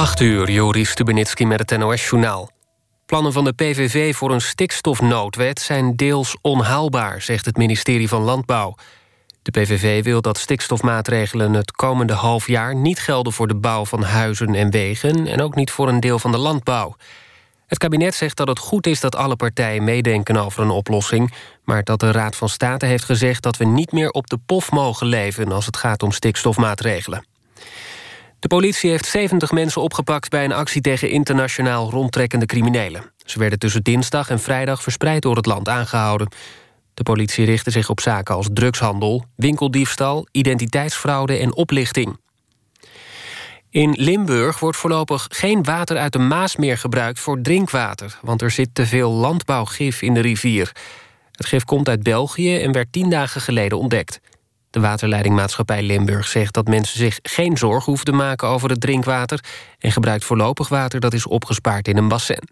8 uur, Joris Stubenitski met het NOS-journaal. Plannen van de PVV voor een stikstofnoodwet zijn deels onhaalbaar... zegt het ministerie van Landbouw. De PVV wil dat stikstofmaatregelen het komende half jaar... niet gelden voor de bouw van huizen en wegen... en ook niet voor een deel van de landbouw. Het kabinet zegt dat het goed is dat alle partijen meedenken over een oplossing... maar dat de Raad van State heeft gezegd dat we niet meer op de pof mogen leven... als het gaat om stikstofmaatregelen. De politie heeft 70 mensen opgepakt bij een actie tegen internationaal rondtrekkende criminelen. Ze werden tussen dinsdag en vrijdag verspreid door het land aangehouden. De politie richtte zich op zaken als drugshandel, winkeldiefstal, identiteitsfraude en oplichting. In Limburg wordt voorlopig geen water uit de Maas meer gebruikt voor drinkwater, want er zit te veel landbouwgif in de rivier. Het gif komt uit België en werd tien dagen geleden ontdekt. De waterleidingmaatschappij Limburg zegt dat mensen zich geen zorgen hoeven te maken over het drinkwater en gebruikt voorlopig water dat is opgespaard in een bassin.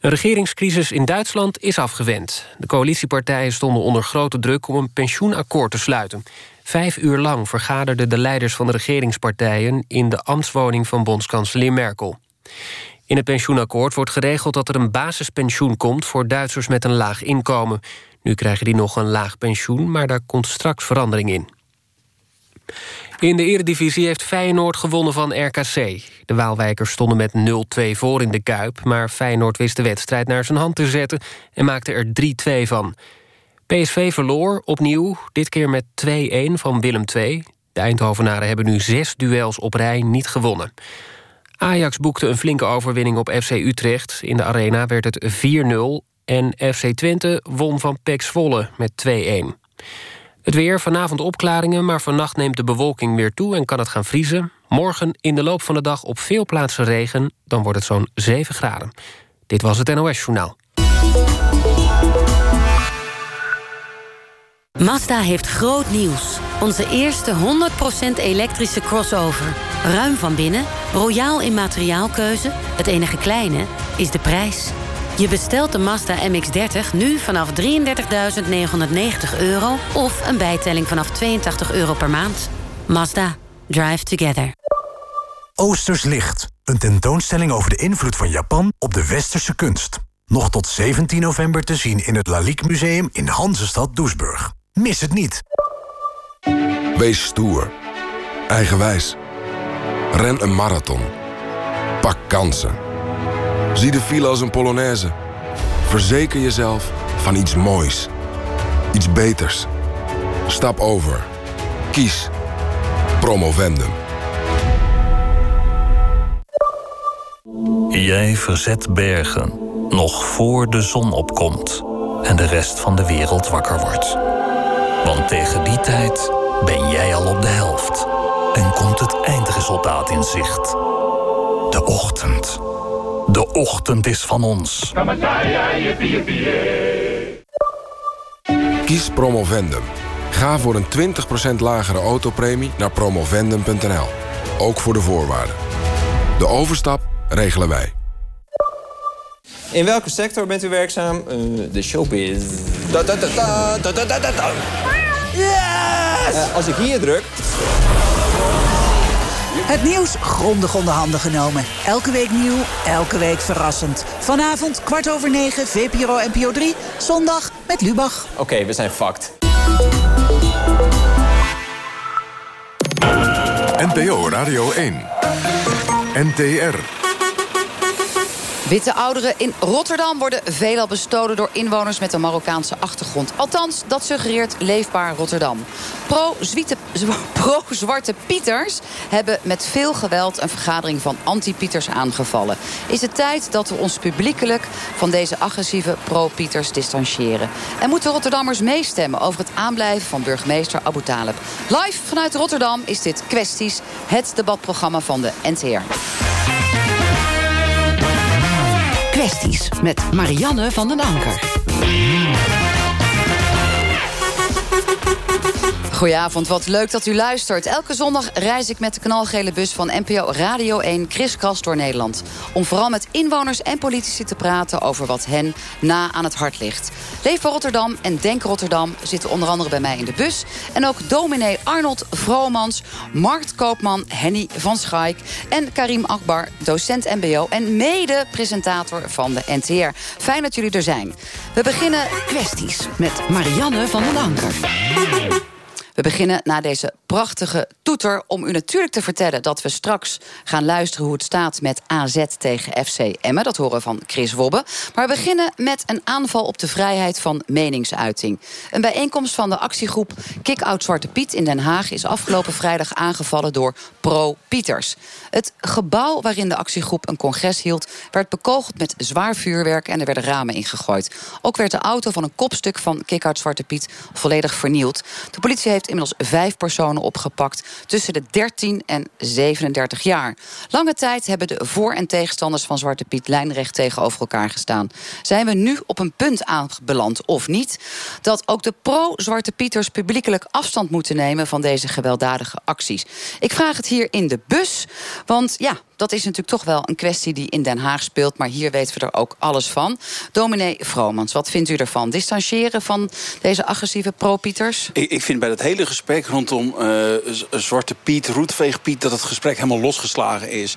Een regeringscrisis in Duitsland is afgewend. De coalitiepartijen stonden onder grote druk om een pensioenakkoord te sluiten. Vijf uur lang vergaderden de leiders van de regeringspartijen... in de ambtswoning van bondskanselier Merkel. In het pensioenakkoord wordt geregeld dat er een basispensioen komt... voor Duitsers met een laag inkomen. Nu krijgen die nog een laag pensioen, maar daar komt straks verandering in. In de eredivisie heeft Feyenoord gewonnen van RKC. De Waalwijkers stonden met 0-2 voor in de Kuip... maar Feyenoord wist de wedstrijd naar zijn hand te zetten... en maakte er 3-2 van. PSV verloor opnieuw, dit keer met 2-1 van Willem II. De Eindhovenaren hebben nu zes duels op rij niet gewonnen. Ajax boekte een flinke overwinning op FC Utrecht. In de arena werd het 4-0 en FC Twente won van PEC Zwolle met 2-1. Het weer, vanavond opklaringen, maar vannacht neemt de bewolking weer toe... en kan het gaan vriezen. Morgen in de loop van de dag op veel plaatsen regen. Dan wordt het zo'n 7 graden. Dit was het NOS Journaal. Mazda heeft groot nieuws. Onze eerste 100% elektrische crossover. Ruim van binnen, royaal in materiaalkeuze. Het enige kleine is de prijs. Je bestelt de Mazda MX-30 nu vanaf 33.990 euro... of een bijtelling vanaf 82 euro per maand. Mazda. Drive together. Oosters Licht. Een tentoonstelling over de invloed van Japan op de westerse kunst. Nog tot 17 november te zien in het Lalique Museum in Hansestad Doesburg. Mis het niet. Wees stoer. Eigenwijs. Ren een marathon. Pak kansen. Zie de file als een polonaise. Verzeker jezelf van iets moois. Iets beters. Stap over. Kies. Promovendum. Jij verzet bergen nog voor de zon opkomt en de rest van de wereld wakker wordt. Want tegen die tijd ben jij al op de helft en komt het eindresultaat in zicht. De ochtend. De ochtend is van ons. Kies Promovendum. Ga voor een 20% lagere autopremie naar promovendum.nl. Ook voor de voorwaarden. De overstap regelen wij. In welke sector bent u werkzaam? Uh, de showbiz. Da, da, da, da, da, da, da, da. Yes! Uh, als ik hier druk... Het nieuws grondig onder handen genomen. Elke week nieuw, elke week verrassend. Vanavond kwart over negen, VPRO NPO 3. Zondag met Lubach. Oké, okay, we zijn fucked. NPO Radio 1. NTR. Witte ouderen in Rotterdam worden veelal bestolen door inwoners met een Marokkaanse achtergrond. Althans, dat suggereert Leefbaar Rotterdam. Pro-Zwarte Pro Pieters hebben met veel geweld een vergadering van anti-Pieters aangevallen. Is het tijd dat we ons publiekelijk van deze agressieve pro-Pieters distancieren? En moeten Rotterdammers meestemmen over het aanblijven van burgemeester Abu Talib? Live vanuit Rotterdam is dit Kwesties, het debatprogramma van de NTR met Marianne van den Anker. Goedenavond, wat leuk dat u luistert. Elke zondag reis ik met de knalgele bus van NPO Radio 1 kriskras door Nederland. Om vooral met inwoners en politici te praten over wat hen na aan het hart ligt. Leefbaar Rotterdam en Denk Rotterdam zitten onder andere bij mij in de bus. En ook dominee Arnold Vromans, marktkoopman Henny van Schaik... en Karim Akbar, docent MBO en mede-presentator van de NTR. Fijn dat jullie er zijn. We beginnen kwesties met Marianne van den Anker. We beginnen na deze prachtige toeter om u natuurlijk te vertellen... dat we straks gaan luisteren hoe het staat met AZ tegen FC Emmen. Dat horen we van Chris Wobbe. Maar we beginnen met een aanval op de vrijheid van meningsuiting. Een bijeenkomst van de actiegroep Kick-Out Zwarte Piet in Den Haag... is afgelopen vrijdag aangevallen door pro-Pieters. Het gebouw waarin de actiegroep een congres hield... werd bekogeld met zwaar vuurwerk en er werden ramen ingegooid. Ook werd de auto van een kopstuk van Kick-Out Zwarte Piet volledig vernield. De politie heeft inmiddels vijf personen opgepakt... tussen de 13 en 37 jaar. Lange tijd hebben de voor- en tegenstanders van Zwarte Piet... lijnrecht tegenover elkaar gestaan. Zijn we nu op een punt aanbeland, of niet... dat ook de pro-Zwarte Pieters publiekelijk afstand moeten nemen... van deze gewelddadige acties? Ik vraag het hier in de bus, want ja, dat is natuurlijk toch wel een kwestie die in Den Haag speelt. Maar hier weten we er ook alles van. Dominee Vromans, wat vindt u ervan? Distancieren van deze agressieve pro-Pieters? Ik, ik, vind bij dat hele gesprek rondom uh, Zwarte Piet, Roetveeg Piet... dat het gesprek helemaal losgeslagen is.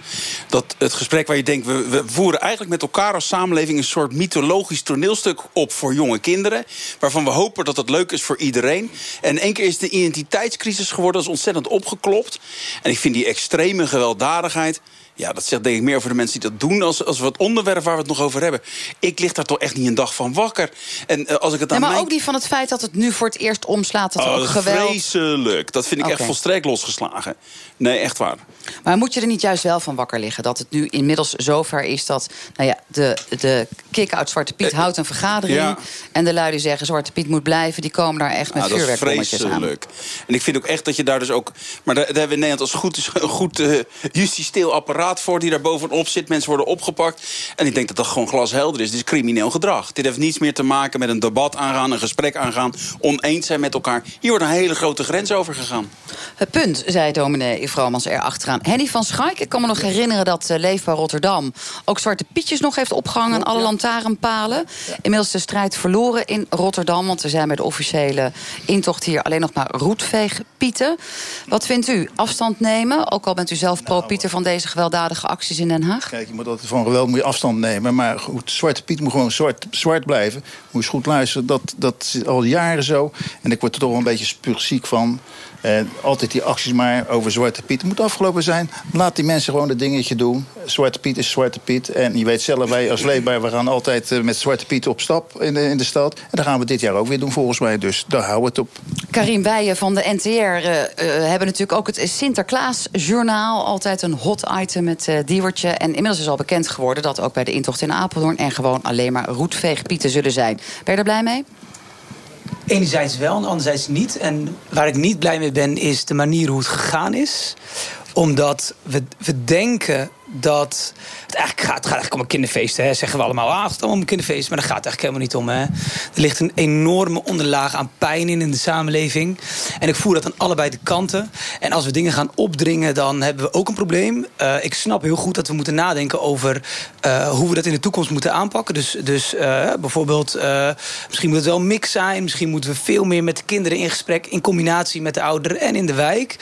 Dat het gesprek waar je denkt... We, voeren eigenlijk met elkaar als samenleving... een soort mythologisch toneelstuk op voor jonge kinderen... waarvan we hopen dat het leuk is voor iedereen. En één keer is de identiteitscrisis geworden. Dat is ontzettend opgeklopt. En ik vind die extreme gewelddadigheid... Ja, dat zegt denk ik meer over de mensen die dat doen... als, als we het onderwerp waar we het nog over hebben. Ik lig daar toch echt niet een dag van wakker. En, uh, als ik het aan maar mijn... ook die van het feit dat het nu voor het eerst omslaat... dat oh, ook geweld... vreselijk. Dat vind ik okay. echt volstrekt losgeslagen. Nee, echt waar. Maar moet je er niet juist wel van wakker liggen? Dat het nu inmiddels zover is dat... Nou ja, de, de kick-out Zwarte Piet uh, houdt een vergadering... Ja. en de luiden zeggen Zwarte Piet moet blijven... die komen daar echt met nou, vuurwerkbommetjes aan. En ik vind ook echt dat je daar dus ook... maar daar, daar hebben we in Nederland als goed is een goed uh, justitieel apparaat voor... die daar bovenop zit. Mensen worden opgepakt. En ik denk dat dat gewoon glashelder is. Dit is crimineel gedrag. Dit heeft niets meer te maken met een debat aangaan... een gesprek aangaan, oneens zijn met elkaar. Hier wordt een hele grote grens over gegaan. Het punt, zei dominee Vromans erachteraan. Henny van Schaik, ik kan me nog herinneren dat uh, Leefbaar Rotterdam... ook Zwarte Pietjes nog heeft opgehangen aan alle lantaarnpalen. Inmiddels de strijd verloren in Rotterdam... want er zijn bij de officiële intocht hier alleen nog maar roetveegpieten. Wat vindt u? Afstand nemen? Ook al bent u zelf pro-Pieter van deze gewelddadige acties in Den Haag? Kijk, je moet altijd van geweld moet je afstand nemen. Maar goed, Zwarte Piet moet gewoon zwart, zwart blijven. Moet je eens goed luisteren. Dat, dat is al jaren zo. En ik word er toch wel een beetje spuugziek van. En altijd die acties maar over Zwarte Piet. Moet afgelopen zijn. Laat die mensen gewoon het dingetje doen. Zwarte Piet is Zwarte Piet. En je weet zelf, wij als leefbaar, we gaan altijd met Zwarte Piet op stap in de, in de stad. En dat gaan we dit jaar ook weer doen volgens mij. Dus daar houden we het op. Karim Weijen van de NTR uh, hebben natuurlijk ook het Sinterklaasjournaal. Altijd een hot item met uh, Diewertje. En inmiddels is al bekend geworden dat ook bij de intocht in Apeldoorn... en gewoon alleen maar roetveegpieten zullen zijn. Ben je er blij mee? Enerzijds wel en anderzijds niet. En waar ik niet blij mee ben, is de manier hoe het gegaan is. Omdat we, we denken dat het eigenlijk gaat, gaat eigenlijk om een kinderfeest. Hè. Zeggen we allemaal, ah, het gaat om een kinderfeest. Maar daar gaat het eigenlijk helemaal niet om. Hè. Er ligt een enorme onderlaag aan pijn in in de samenleving. En ik voer dat aan allebei de kanten. En als we dingen gaan opdringen, dan hebben we ook een probleem. Uh, ik snap heel goed dat we moeten nadenken over uh, hoe we dat in de toekomst moeten aanpakken. Dus, dus uh, bijvoorbeeld, misschien moet het wel een mix zijn. Misschien moeten we veel meer met de kinderen in gesprek... in combinatie met de ouderen en in de wijk.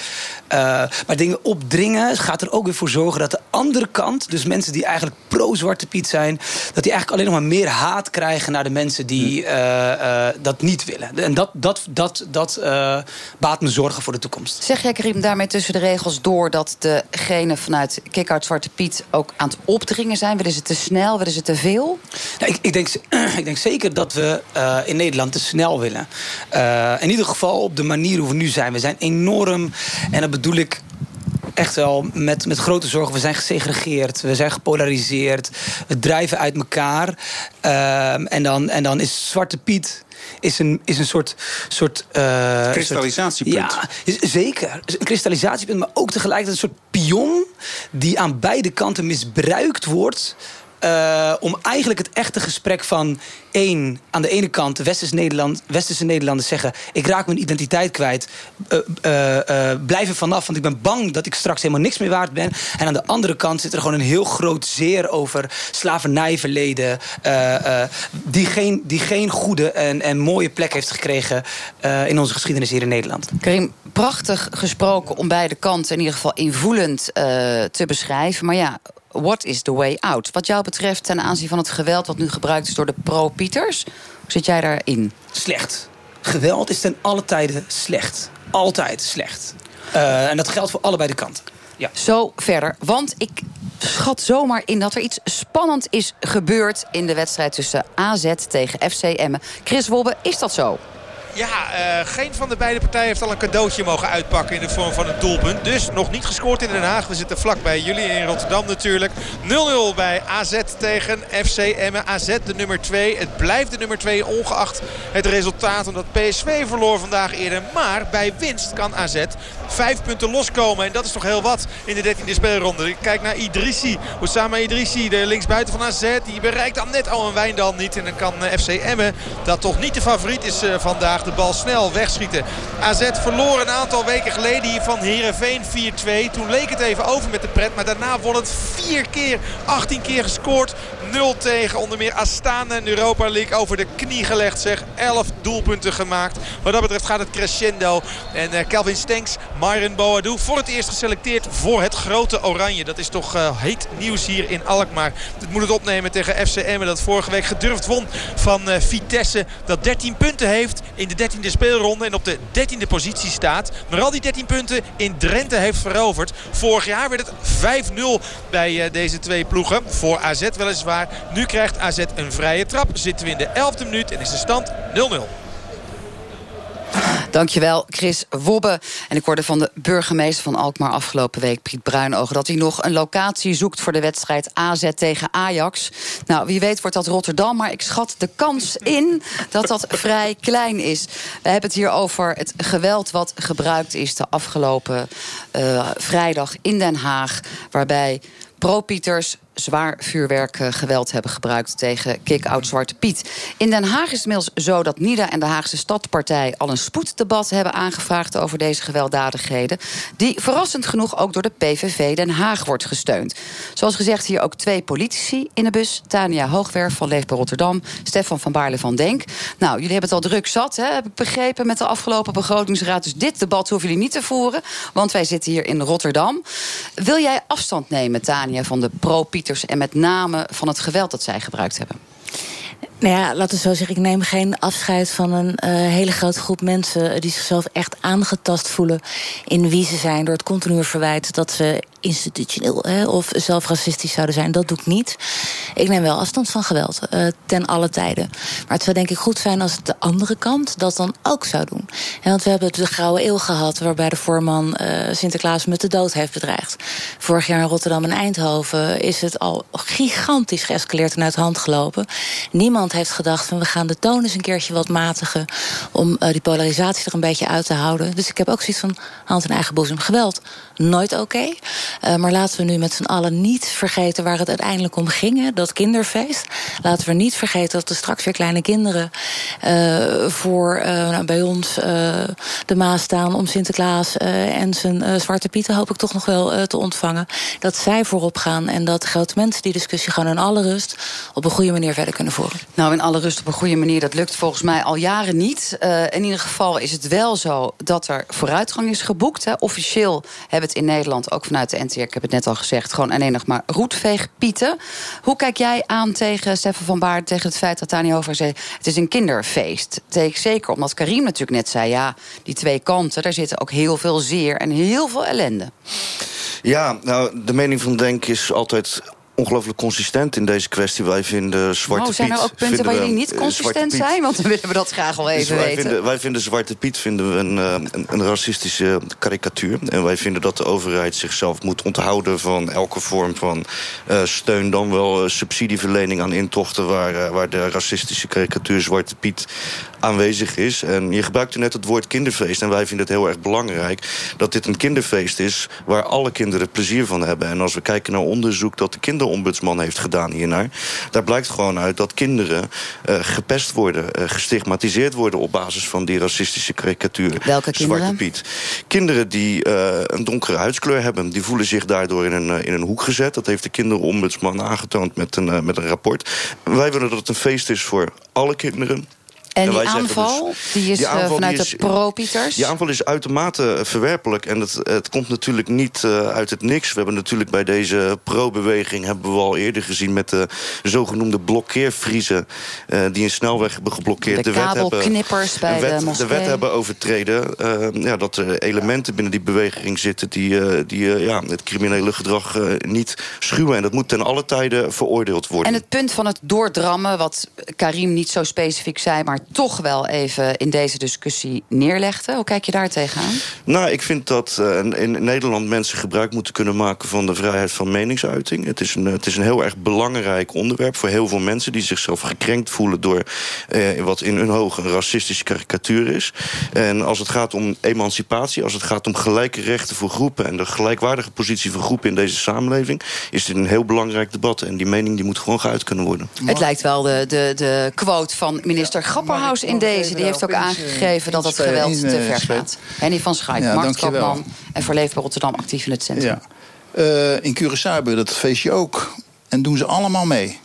maar dingen opdringen gaat er ook weer voor zorgen dat de andere kant... dus mensen die eigenlijk pro-Zwarte Piet zijn... dat die eigenlijk alleen nog maar meer haat krijgen... naar de mensen die uh, uh, dat niet willen. En dat, dat, dat, dat uh, baat me zorgen voor de toekomst. Zeg jij, Karim, daarmee tussen de regels door... dat degenen vanuit Kick-Out Zwarte Piet ook aan het opdringen zijn? Willen ze te snel? Willen ze te veel? Nou, ik, ik, denk, ik denk zeker dat we in Nederland te snel willen. in ieder geval op de manier hoe we nu zijn. We zijn enorm, en dat bedoel ik echt wel met, met grote zorgen. We zijn gesegregeerd, we zijn gepolariseerd, we drijven uit elkaar. Um, en, dan, en dan is Zwarte Piet is een, is een soort... soort uh, kristallisatiepunt. Ja, zeker. Een kristallisatiepunt, maar ook tegelijkertijd een soort pion... die aan beide kanten misbruikt wordt... Uh, om eigenlijk het echte gesprek van één, aan de ene kant Westerse, Nederland, Westerse Nederlanders zeggen: ik raak mijn identiteit kwijt, uh, blijf er vanaf, want ik ben bang dat ik straks helemaal niks meer waard ben. En aan de andere kant zit er gewoon een heel groot zeer over slavernijverleden, die, geen, die geen goede en, en mooie plek heeft gekregen in onze geschiedenis hier in Nederland. Karim, prachtig gesproken om beide kanten in ieder geval invoelend te beschrijven. Maar ja, what is the way out? Wat jou betreft ten aanzien van het geweld wat nu gebruikt is door de pro-Pieters, hoe zit jij daarin? Slecht. Geweld is ten alle tijden slecht. Altijd slecht. Uh, en dat geldt voor allebei de kanten. Ja. Zo verder. Want ik schat zomaar in dat er iets spannend is gebeurd in de wedstrijd tussen AZ tegen FC Emmen. Chris Wobbe, is dat zo? Ja, uh, geen van de beide partijen heeft al een cadeautje mogen uitpakken in de vorm van een doelpunt. Dus nog niet gescoord in Den Haag. We zitten vlak bij jullie in Rotterdam natuurlijk. 0-0 bij AZ tegen FC Emmen. AZ de nummer 2. Het blijft de nummer 2 ongeacht het resultaat. Omdat PSV verloor vandaag eerder. Maar bij winst kan AZ vijf punten loskomen. En dat is toch heel wat in de 13e speelronde. Ik kijk naar Idrissi. Osama Idrissi, de linksbuiten van AZ. Die bereikt dan net al een Wijndal niet. En dan kan eh, FC Emmen, dat toch niet de favoriet is eh, vandaag de bal snel wegschieten. AZ verloor een aantal weken geleden hier van Heerenveen 4-2. Toen leek het even over met de pret. Maar daarna wordt het vier keer, 18 keer gescoord. 0 tegen onder meer Astana in Europa League over de knie gelegd zeg. 11 doelpunten gemaakt. Wat dat betreft gaat het crescendo. En uh, Kelvin Stenks, Myron Boadou voor het eerst geselecteerd voor het grote oranje. Dat is toch uh, heet nieuws hier in Alkmaar. Het moet het opnemen tegen FCM dat vorige week gedurfd won van uh, Vitesse. Dat 13 punten heeft in de 13e speelronde en op de 13e positie staat. Maar al die 13 punten in Drenthe heeft veroverd. Vorig jaar werd het 5-0 bij deze twee ploegen. Voor AZ weliswaar. Nu krijgt AZ een vrije trap. Zitten we in de 11e minuut en is de stand 0-0. Dankjewel, Chris Wobbe. En ik hoorde van de burgemeester van Alkmaar afgelopen week, Piet Bruinogen... dat hij nog een locatie zoekt voor de wedstrijd AZ tegen Ajax. Nou, wie weet wordt dat Rotterdam, maar ik schat de kans in dat dat vrij klein is. We hebben het hier over het geweld wat gebruikt is de afgelopen uh, vrijdag in Den Haag... waarbij pro-Pieters zwaar vuurwerkgeweld hebben gebruikt tegen kick-out Zwarte Piet. In Den Haag is het inmiddels zo dat NIDA en de Haagse Stadpartij al een spoeddebat hebben aangevraagd over deze gewelddadigheden. Die verrassend genoeg ook door de PVV Den Haag wordt gesteund. Zoals gezegd hier ook twee politici in de bus. Tania Hoogwerf van Leefbaar Rotterdam, Stefan van Baarle van Denk. Nou, jullie hebben het al druk zat, hè, heb ik begrepen, met de afgelopen begrotingsraad. Dus dit debat hoeven jullie niet te voeren, want wij zitten hier in Rotterdam. Wil jij afstand nemen, Tania, van de pro-Piet en met name van het geweld dat zij gebruikt hebben? Nou ja, laten we zo zeggen, ik neem geen afscheid van een uh, hele grote groep mensen die zichzelf echt aangetast voelen in wie ze zijn door het continue verwijt dat ze institutioneel hè, of zelf racistisch zouden zijn. Dat doe ik niet. Ik neem wel afstand van geweld, uh, ten alle tijden. Maar het zou denk ik goed zijn als de andere kant dat dan ook zou doen. En want we hebben de Grauwe Eeuw gehad... waarbij de voorman uh, Sinterklaas met de dood heeft bedreigd. Vorig jaar in Rotterdam en Eindhoven is het al gigantisch geëscaleerd en uit de hand gelopen. Niemand heeft gedacht van we gaan de toon eens een keertje wat matigen... om uh, die polarisatie er een beetje uit te houden. Dus ik heb ook zoiets van hand in eigen boezem. Geweld, nooit oké. Uh, maar laten we nu met z'n allen niet vergeten waar het uiteindelijk om ging. Dat kinderfeest. Laten we niet vergeten dat er straks weer kleine kinderen uh, voor nou, bij ons de Maas staan om Sinterklaas en zijn Zwarte Pieten hoop ik toch nog wel te ontvangen. Dat zij voorop gaan en dat grote mensen die discussie gewoon in alle rust op een goede manier verder kunnen voeren. Nou, in alle rust op een goede manier, dat lukt volgens mij al jaren niet. in ieder geval is het wel zo dat er vooruitgang is geboekt. Hè. Officieel hebben het in Nederland ook vanuit de NTR, ik heb het net al gezegd, gewoon alleen nog maar roetveegpieten. Hoe kijk jij aan tegen Stefan van Baard, tegen het feit dat Tani over zei: het is een kinderfeest? Zeker omdat Karim natuurlijk net zei: ja, die twee kanten, daar zitten ook heel veel zeer en heel veel ellende. Ja, nou, de mening van Denk is altijd ongelooflijk consistent in deze kwestie. Wij vinden Zwarte Piet... zijn er ook punten waar jullie niet eh, consistent zijn? Want dan willen we dat graag wel dus even wij weten. Vinden, wij vinden Zwarte Piet vinden we een, eh, een, een, racistische karikatuur. En wij vinden dat de overheid zichzelf moet onthouden... van elke vorm van uh, steun, dan wel uh, subsidieverlening aan intochten... Waar, uh, waar de racistische karikatuur Zwarte Piet aanwezig is. En je gebruikte net het woord kinderfeest. En wij vinden het heel erg belangrijk dat dit een kinderfeest is... waar alle kinderen plezier van hebben. En als we kijken naar onderzoek dat de kinderen kinderombudsman heeft gedaan hiernaar. Daar blijkt gewoon uit dat kinderen uh, gepest worden, uh, gestigmatiseerd worden op basis van die racistische karikatuur. Welke kinderen? Zwarte Piet. Kinderen die uh, een donkere huidskleur hebben, die voelen zich daardoor in een, in een hoek gezet. Dat heeft de kinderombudsman aangetoond met een, met een rapport. Wij willen dat het een feest is voor alle kinderen. En die aanval, dus, die is die aanval, vanuit die is, de pro-Pieters? Die aanval is uitermate verwerpelijk. En het, het komt natuurlijk niet uh, uit het niks. We hebben natuurlijk bij deze pro-beweging... hebben we al eerder gezien met de zogenoemde blokkeervriezen... Uh, die een snelweg hebben geblokkeerd. De, de kabelknippers bij de, wet, de De wet hebben overtreden. Ja, dat er elementen binnen die beweging zitten... die, die ja, het criminele gedrag niet schuwen. En dat moet ten alle tijden veroordeeld worden. En het punt van het doordrammen... wat Karim niet zo specifiek zei... maar toch wel even in deze discussie neerlegde. Hoe kijk je daar tegenaan? Nou, ik vind dat uh, in Nederland mensen gebruik moeten kunnen maken... van de vrijheid van meningsuiting. Het is een, het is een heel erg belangrijk onderwerp voor heel veel mensen... die zichzelf gekrenkt voelen door uh, wat in hun ogen een racistische karikatuur is. En als het gaat om emancipatie, als het gaat om gelijke rechten voor groepen... en de gelijkwaardige positie van groepen in deze samenleving... is dit een heel belangrijk debat. En die mening die moet gewoon geuit kunnen worden. Het lijkt wel de, de, de quote van minister Grapper Grapperhaus in deze. Die heeft ook aangegeven dat het geweld te ver gaat. Henny van Schaik, ja, marktkoopman en voor Leefbaar Rotterdam actief in het centrum. Ja. Uh, in Curaçao hebben dat feestje ook. En doen ze allemaal mee.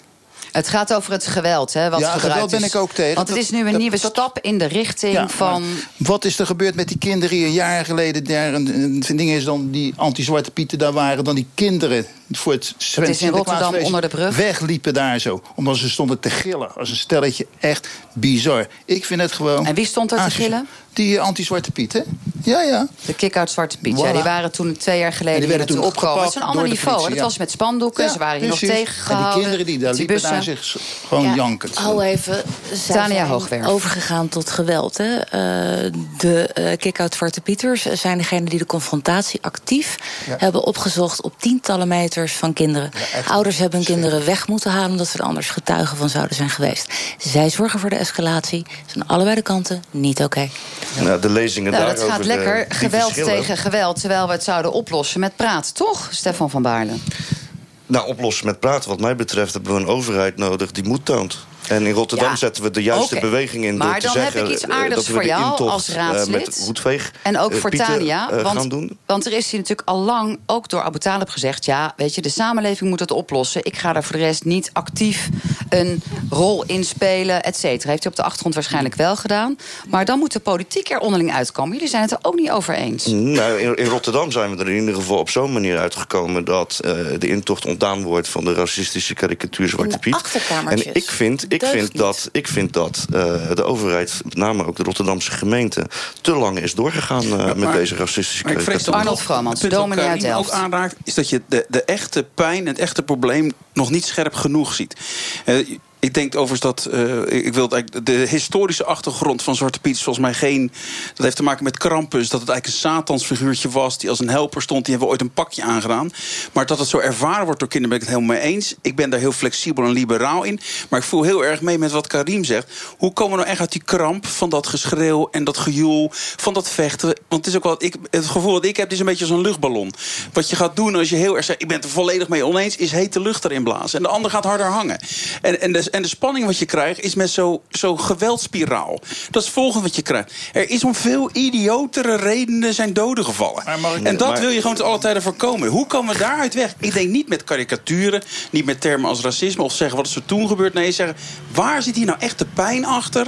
Het gaat over het geweld, hè? Wat ja, geweld ben ik ook tegen. Want het is nu een nieuwe stap in de richting ja, van. Wat is er gebeurd met die kinderen die een jaar geleden daar een, een ding is dan die anti-zwarte pieten daar waren, dan die kinderen voor het Het is in Rotterdam onder de brug. Wegliepen daar zo. Omdat ze stonden te gillen. Als een stelletje. Echt bizar. Ik vind het gewoon... En wie stond er te gillen? Die anti-Zwarte Piet, hè? Ja, ja. De kick-out Zwarte Piet. Ja, die waren toen twee jaar geleden die werden toen opgekomen. Het is een ander niveau. Het was met spandoeken. Ja, ze waren hier nog tegengehouden. En die kinderen die daar liepen daar zich gewoon ja. jankend. Al even. Tania Hoogwerf. overgegaan tot geweld. Hè. Uh, de uh, kick-out Zwarte Pieters zijn degenen die de confrontatie actief hebben opgezocht op tientallen meters van kinderen. Ouders hebben hun kinderen weg moeten halen omdat ze er anders getuigen van zouden zijn geweest. Zij zorgen voor de escalatie. Zijn allebei de kanten niet oké. Okay. Nou, de lezingen nou, dat gaat lekker. geweld tegen geweld, terwijl we het zouden oplossen met praten, toch, Stefan van Baarle? Nou, oplossen met praten, wat mij betreft, hebben we een overheid nodig die moed toont. En in Rotterdam zetten we de juiste okay. beweging in maar door te zeggen... heb ik iets eh, aardigs dat voor jou als raadslid. Roetveeg, en ook uh, voor Pieter, Tania. want, doen. want er is hier natuurlijk al lang, ook door Abu Talib gezegd... ja, weet je, de samenleving moet het oplossen. Ik ga daar voor de rest niet actief een rol in spelen, et cetera. Heeft hij op de achtergrond waarschijnlijk wel gedaan. Maar dan moet de politiek er onderling uitkomen. Jullie zijn het er ook niet over eens. Nou, in, in Rotterdam zijn we er in ieder geval op zo'n manier uitgekomen... dat uh, de intocht ontdaan wordt van de racistische karikatuur Zwarte Piet. En ik vind, ik vind dat ik vind dat uh, de overheid, met name ook de Rotterdamse gemeente... te lang is doorgegaan uh, ja, met deze racistische karikatuur. Arnold Vromans, dominee uit Delft. ook aanraakt, is dat je de, de echte pijn, het echte probleem... nog niet scherp genoeg ziet. Uh, ik denk overigens dat. Uh, ik wil de historische achtergrond van Zwarte Piet volgens mij geen. Dat heeft te maken met Krampus. Dat het eigenlijk een Satansfiguurtje was. Die als een helper stond. Die hebben we ooit een pakje aangedaan. Maar dat het zo ervaren wordt door kinderen. ben ik het helemaal mee eens. Ik ben daar heel flexibel en liberaal in. Maar ik voel heel erg mee met wat Karim zegt. Hoe komen we nou echt uit die kramp. van dat geschreeuw en dat gejoel. van dat vechten. Want het is ook wat ik. Het gevoel dat ik heb. is een beetje als een luchtballon. Wat je gaat doen als je heel erg zegt. ik ben het er volledig mee oneens. is hete lucht erin blazen. En de ander gaat harder hangen. En, en de en de spanning wat je krijgt is met zo'n zo geweldspiraal. Dat is het volgende wat je krijgt. Er is om veel idiotere redenen zijn doden gevallen. en dat maar, wil je gewoon te alle tijden voorkomen. Hoe komen we daaruit weg? Ik denk niet met karikaturen, niet met termen als racisme... of zeggen wat is er toen gebeurd. Nee, zeggen waar zit hier nou echt de pijn achter?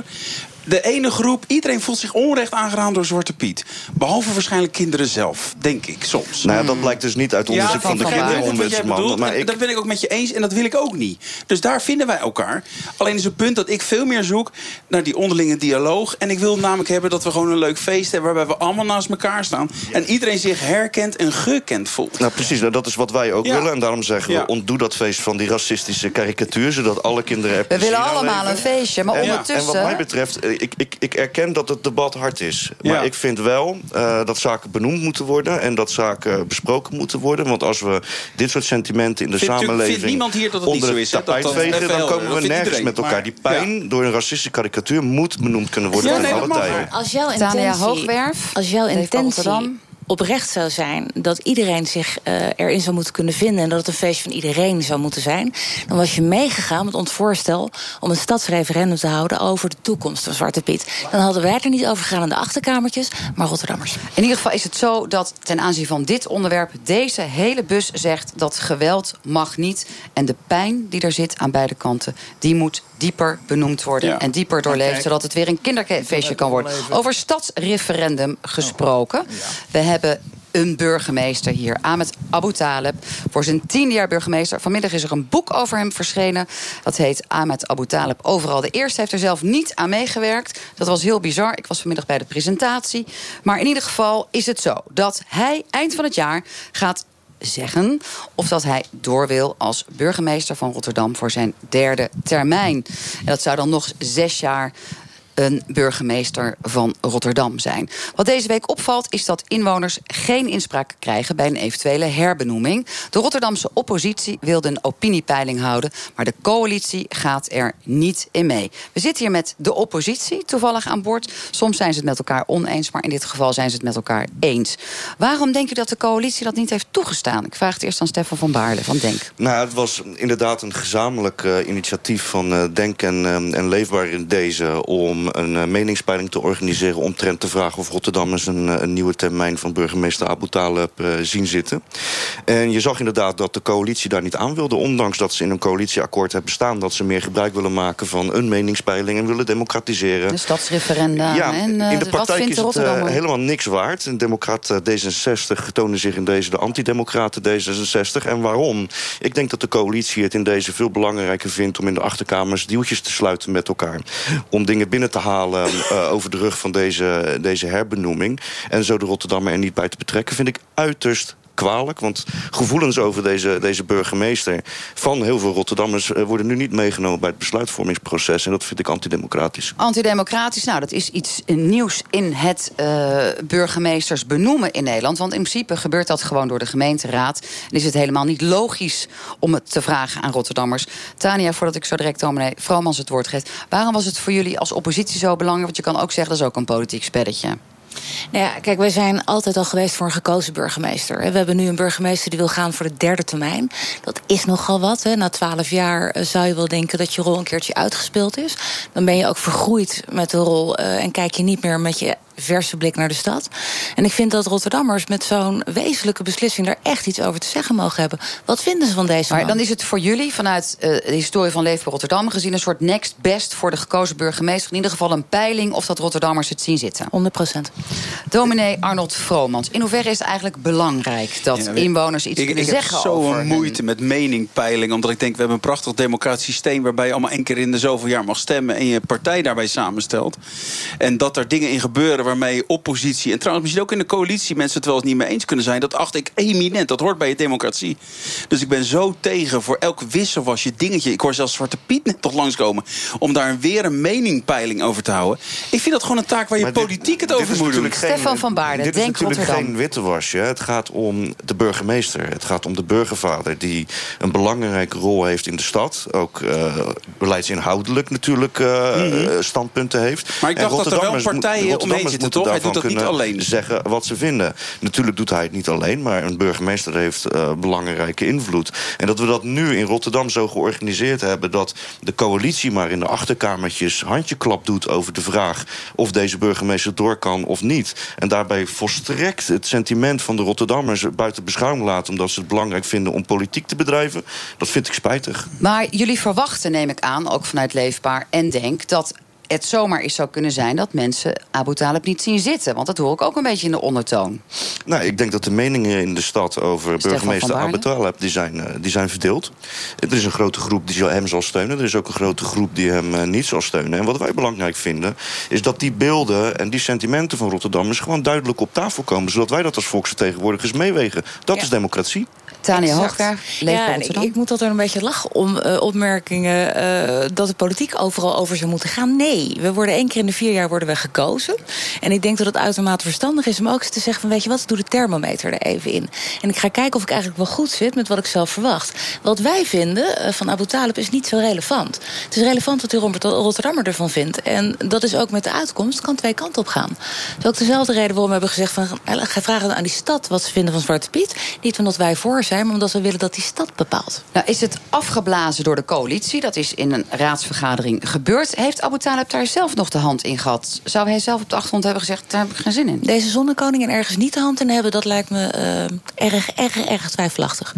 De ene groep, iedereen voelt zich onrecht aangedaan door Zwarte Piet. Behalve waarschijnlijk kinderen zelf, denk ik soms. Nou ja, dat blijkt dus niet uit onderzoek ja, van de kinderombudsman. Maar ik... Dat ben ik ook met je eens en dat wil ik ook niet. Dus daar vinden wij elkaar. Alleen is het punt dat ik veel meer zoek naar die onderlinge dialoog. En ik wil namelijk hebben dat we gewoon een leuk feest hebben... waarbij we allemaal naast elkaar staan. En iedereen zich herkend en gekend voelt. Nou precies, nou, dat is wat wij ook ja. willen. En daarom zeggen we, ontdoe dat feest van die racistische karikatuur... zodat alle kinderen er We willen allemaal een feestje, maar en, ondertussen... En wat mij betreft ik, ik, ik erken dat het debat hard is. Maar ja. ik vind wel uh, dat zaken benoemd moeten worden... en dat zaken besproken moeten worden. Want als we dit soort sentimenten in de vindt samenleving... vindt niemand hier dat het onder niet zo is, tapijt vegen... dan komen we nergens iedereen. met elkaar. Maar, Die pijn ja. door een racistische karikatuur... moet benoemd kunnen worden Ja, in nee, alle tijden. Als jouw Tania intentie, Hoogwerf, als jouw intentie. Oprecht zou zijn dat iedereen zich uh, erin zou moeten kunnen vinden en dat het een feestje van iedereen zou moeten zijn, dan was je meegegaan met ons voorstel om een stadsreferendum te houden over de toekomst van Zwarte Piet. Dan hadden wij er niet over gegaan in de achterkamertjes, maar Rotterdammers. In ieder geval is het zo dat ten aanzien van dit onderwerp deze hele bus zegt dat geweld mag niet en de pijn die er zit aan beide kanten, die moet dieper benoemd worden en dieper doorleefd, zodat het weer een kinderfeestje kan worden. Over stadsreferendum gesproken. We hebben een burgemeester hier, Ahmed Abu Taleb. Voor zijn tiende jaar burgemeester. Vanmiddag is er een boek over hem verschenen. Dat heet Ahmed Abu Taleb Overal. De eerste heeft er zelf niet aan meegewerkt. Dat was heel bizar. Ik was vanmiddag bij de presentatie. Maar in ieder geval is het zo dat hij eind van het jaar gaat zeggen of dat hij door wil als burgemeester van Rotterdam voor zijn derde termijn. En dat zou dan nog zes jaar een burgemeester van Rotterdam zijn. Wat deze week opvalt is dat inwoners geen inspraak krijgen bij een eventuele herbenoeming. De Rotterdamse oppositie wilde een opiniepeiling houden, maar de coalitie gaat er niet in mee. We zitten hier met de oppositie toevallig aan boord. Soms zijn ze het met elkaar oneens, maar in dit geval zijn ze het met elkaar eens. Waarom denk je dat de coalitie dat niet heeft toegestaan? Ik vraag het eerst aan Stefan van Baarle van Denk. Nou, het was inderdaad een gezamenlijk uh, initiatief van uh, Denk en, uh, en Leefbaar in deze om een uh, meningspeiling te organiseren... omtrent te vragen of Rotterdammers een, uh, een nieuwe termijn van burgemeester Abu Talib uh, zien zitten. En je zag inderdaad dat de coalitie daar niet aan wilde... ondanks dat ze in een coalitieakkoord hebben staan... dat ze meer gebruik willen maken van een meningspeiling... en willen democratiseren. De stadsreferenda. Ja, en, in de praktijk is het helemaal niks waard. Een democrat D66 toonde zich in deze de antidemocraten D66. En waarom? Ik denk dat de coalitie het in deze veel belangrijker vindt... om in de achterkamers deeltjes te sluiten met elkaar. Om dingen binnen te halen uh, over de rug van deze, deze herbenoeming. En zo de Rotterdammer er niet bij te betrekken, vind ik uiterst kwalijk. Want gevoelens over deze, deze burgemeester van heel veel Rotterdammers... Uh, worden nu niet meegenomen bij het besluitvormingsproces. En dat vind ik antidemocratisch. Antidemocratisch, nou, dat is iets nieuws in het uh, burgemeesters benoemen in Nederland. Want in principe gebeurt dat gewoon door de gemeenteraad. En is het helemaal niet logisch om het te vragen aan Rotterdammers. Tania, voordat ik zo direct dominee Vromans het woord geef... waarom was het voor jullie als oppositie zo belangrijk? Want je kan ook zeggen, dat is ook een politiek spelletje. Nou ja, kijk, wij zijn altijd al geweest voor een gekozen burgemeester. We hebben nu een burgemeester die wil gaan voor de derde termijn. Dat is nogal wat. Hè. Na twaalf jaar zou je wel denken dat je rol een keertje uitgespeeld is. Dan ben je ook vergroeid met de rol uh, en kijk je niet meer met je verse blik naar de stad. En ik vind dat Rotterdammers met zo'n wezenlijke beslissing daar echt iets over te zeggen mogen hebben. Wat vinden ze van deze Maar man? dan is het voor jullie vanuit uh, de historie van Leefbaar Rotterdam gezien een soort next best voor de gekozen burgemeester. In ieder geval een peiling of dat Rotterdammers het zien zitten. 100 procent. Dominee Arnold Vromans, in hoeverre is het eigenlijk belangrijk dat ja, inwoners iets ik, kunnen ik zeggen heb over zo'n moeite met meningpeiling, omdat ik denk we hebben een prachtig democratisch systeem waarbij je allemaal één keer in de zoveel jaar mag stemmen en je partij daarbij samenstelt. En dat er dingen in gebeuren waarmee oppositie en trouwens misschien ook in de coalitie mensen het wel eens niet mee eens kunnen zijn, dat acht ik eminent. Dat hoort bij je democratie. Dus ik ben zo tegen voor elk wisselwasje dingetje. Ik hoor zelfs Zwarte Piet net toch langskomen om daar weer een meningpeiling over te houden. Ik vind dat gewoon een taak waar je Maar politiek het over moet doen. Stefan van Baarden, Dit is Denk natuurlijk Rotterdam. geen wittewasje. Het gaat om de burgemeester. Het gaat om de burgervader die een belangrijke rol heeft in de stad. Ook uh, beleidsinhoudelijk natuurlijk uh, Mhm. standpunten heeft. Maar ik dacht dat er wel partijen omheen moeten toch? Hij daarvan doet dat niet kunnen alleen. zeggen wat ze vinden. Natuurlijk doet hij het niet alleen, maar een burgemeester heeft uh, belangrijke invloed. En dat we dat nu in Rotterdam zo georganiseerd hebben... dat de coalitie maar in de achterkamertjes handjeklap doet over de vraag... of deze burgemeester door kan of niet. En daarbij volstrekt het sentiment van de Rotterdammers buiten beschouwing laten... omdat ze het belangrijk vinden om politiek te bedrijven. Dat vind ik spijtig. Maar jullie verwachten, neem ik aan, ook vanuit Leefbaar en Denk... dat het zomaar eens zou kunnen zijn dat mensen Abu Talib niet zien zitten. Want dat hoor ik ook een beetje in de ondertoon. Nou, ik denk dat de meningen in de stad over Stefan burgemeester? Abu Talib... Die zijn, uh, die zijn verdeeld. Er is een grote groep die hem zal steunen. Er is ook een grote groep die hem uh, niet zal steunen. En wat wij belangrijk vinden, is dat die beelden... en die sentimenten van Rotterdammers gewoon duidelijk op tafel komen... zodat wij dat als volksvertegenwoordigers meewegen. Dat Ja. is democratie. Tania Leef Ja, ik, ik moet altijd een beetje lachen om eh, opmerkingen eh, dat de politiek overal over zou moeten gaan. Nee, we worden één keer in de vier jaar worden we gekozen. En ik denk dat het uitermate verstandig is om ook eens te zeggen van weet je wat, doe de thermometer er even in. En ik ga kijken of ik eigenlijk wel goed zit met wat ik zelf verwacht. Wat wij vinden eh, van Abu Talib is niet zo relevant. Het is relevant wat de Rotterdammer ervan vindt. En dat is ook met de uitkomst, kan twee kanten op gaan. Dat is ook dezelfde reden waarom we hebben gezegd van ga vragen aan die stad wat ze vinden van Zwarte Piet. Niet omdat wij voor zijn, maar omdat we willen dat die stad bepaalt. Nou, is het afgeblazen door de coalitie? Dat is in een raadsvergadering gebeurd. Heeft Abu Talib daar zelf nog de hand in gehad? Zou hij zelf op de achtergrond hebben gezegd... daar heb ik geen zin in? Deze zonnekoning en ergens niet de hand in hebben, dat lijkt me eh, erg, erg, erg twijfelachtig.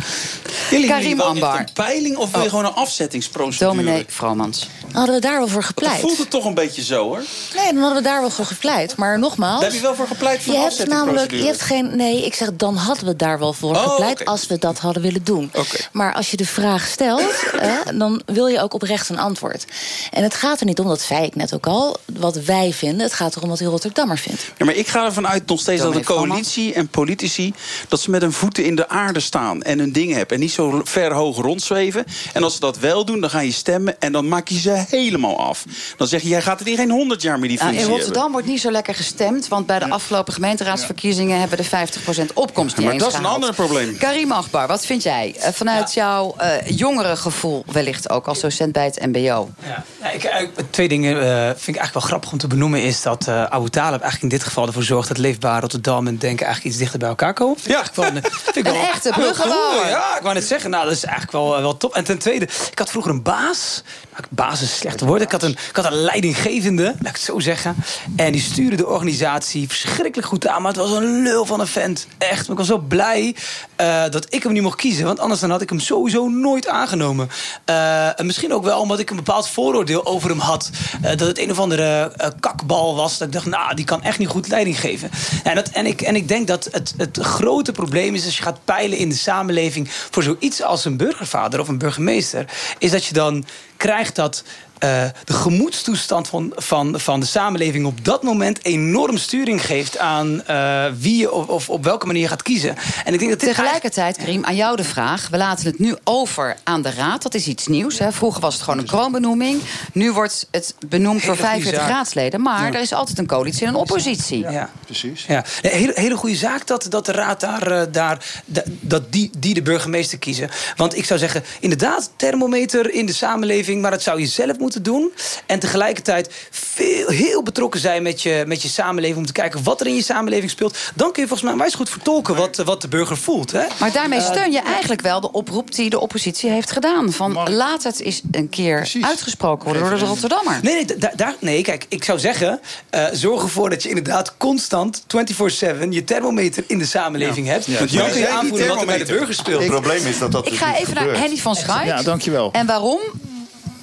Jullie Karim Ambar. echt een peiling of wil je gewoon een afzettingsprocedure? Dominee Vromans. Hadden we daar wel voor Dat gepleit? voelt het toch een beetje zo, hoor. Nee, dan hadden we daar wel voor gepleit. Maar nogmaals. Daar heb je wel voor gepleit voor je een hebt namelijk, je hebt geen. Nee, ik zeg dan hadden we daar wel voor Oh, gepleit als we dat hadden willen doen. Maar als je de vraag stelt, eh, dan wil je ook oprecht een antwoord. En het gaat er niet om, dat zei ik net ook al, wat wij vinden. Het gaat erom wat de Rotterdammer vindt. Ja, maar ik ga ervan uit nog steeds dat de coalitie en politici... dat ze met hun voeten in de aarde staan en hun dingen hebben... en niet zo ver hoog rondzweven. En als ze dat wel doen, dan ga je stemmen... en dan maak je ze helemaal af. Dan zeg je, jij gaat er hier geen 100 jaar meer die Nou, functie in hebben. Rotterdam wordt niet zo lekker gestemd... want bij de afgelopen gemeenteraadsverkiezingen... hebben we de 50% opkomst niet maar dat is een ander probleem. Karim Wat vind jij? Eh, vanuit jouw eh jongere gevoel wellicht ook als docent bij het mbo. Ja. Ja, ik, eh, twee dingen eh, vind ik eigenlijk wel grappig om te benoemen. Is dat eh Abu Talib eigenlijk in dit geval ervoor zorgt dat Leefbaar Rotterdam en Denken eigenlijk iets dichter bij elkaar komen. Vind ik wel een, vind ik Een wel echte heel bruggenbouwer. cool. Ja, ik wou net zeggen, nou, dat is eigenlijk wel, wel top. En ten tweede, ik had vroeger een baas. Nou, baas is een slecht woord. Ik had, een, ik had een leidinggevende, laat ik het zo zeggen. En die stuurde de organisatie verschrikkelijk goed aan. Maar het was een lul van een vent. Echt. Maar ik was zo blij eh, dat ik hem niet mocht kiezen. Want anders dan had ik hem sowieso nooit aangenomen. Eh, en misschien ook wel omdat ik een bepaald vooroordeel over hem had. Eh, dat het een of andere kakbal was. Dat ik dacht, nou, die kan echt niet goed leiding geven. En, dat, en, ik, en ik denk dat het, het grote probleem is... als je gaat peilen in de samenleving... voor zoiets als een burgervader of een burgemeester... is dat je dan krijgt dat... eh, de gemoedstoestand van, van, van de samenleving op dat moment enorm sturing geeft aan eh, wie je of, of op welke manier je gaat kiezen. En ik denk dat Tegelijkertijd, Karim, aan jou de vraag. We laten het nu over aan de Raad. Dat is iets nieuws. Hè. Vroeger was het gewoon een kroonbenoeming. Nu wordt het benoemd door goede 45 zaak. raadsleden. Maar Ja. er is altijd een coalitie en een oppositie. Ja. Precies. Ja, een hele, hele goede zaak dat, dat de raad daar, eh, daar da- dat die, die de burgemeester kiezen. Want ik zou zeggen, inderdaad, thermometer in de samenleving, maar dat zou je zelf moeten doen. En tegelijkertijd veel, heel betrokken zijn met je, met je samenleving om te kijken wat er in je samenleving speelt. Dan kun je volgens mij wijs goed vertolken wat, wat de burger voelt. Hè? Maar daarmee Eh, steun je eigenlijk wel de oproep die de oppositie heeft gedaan. Van laat het eens een keer uitgesproken worden door de Rotterdammer. Nee, nee, da- daar, nee, kijk, ik zou zeggen... eh, zorg ervoor dat je inderdaad constant 24-7 je thermometer in de samenleving hebt. Ja. Want Ja. dan kun je aanvoelen wat er bij de burger speelt. Het probleem is dat dat Ik ga even naar Henny van Schaik. Ja, dankjewel. En waarom?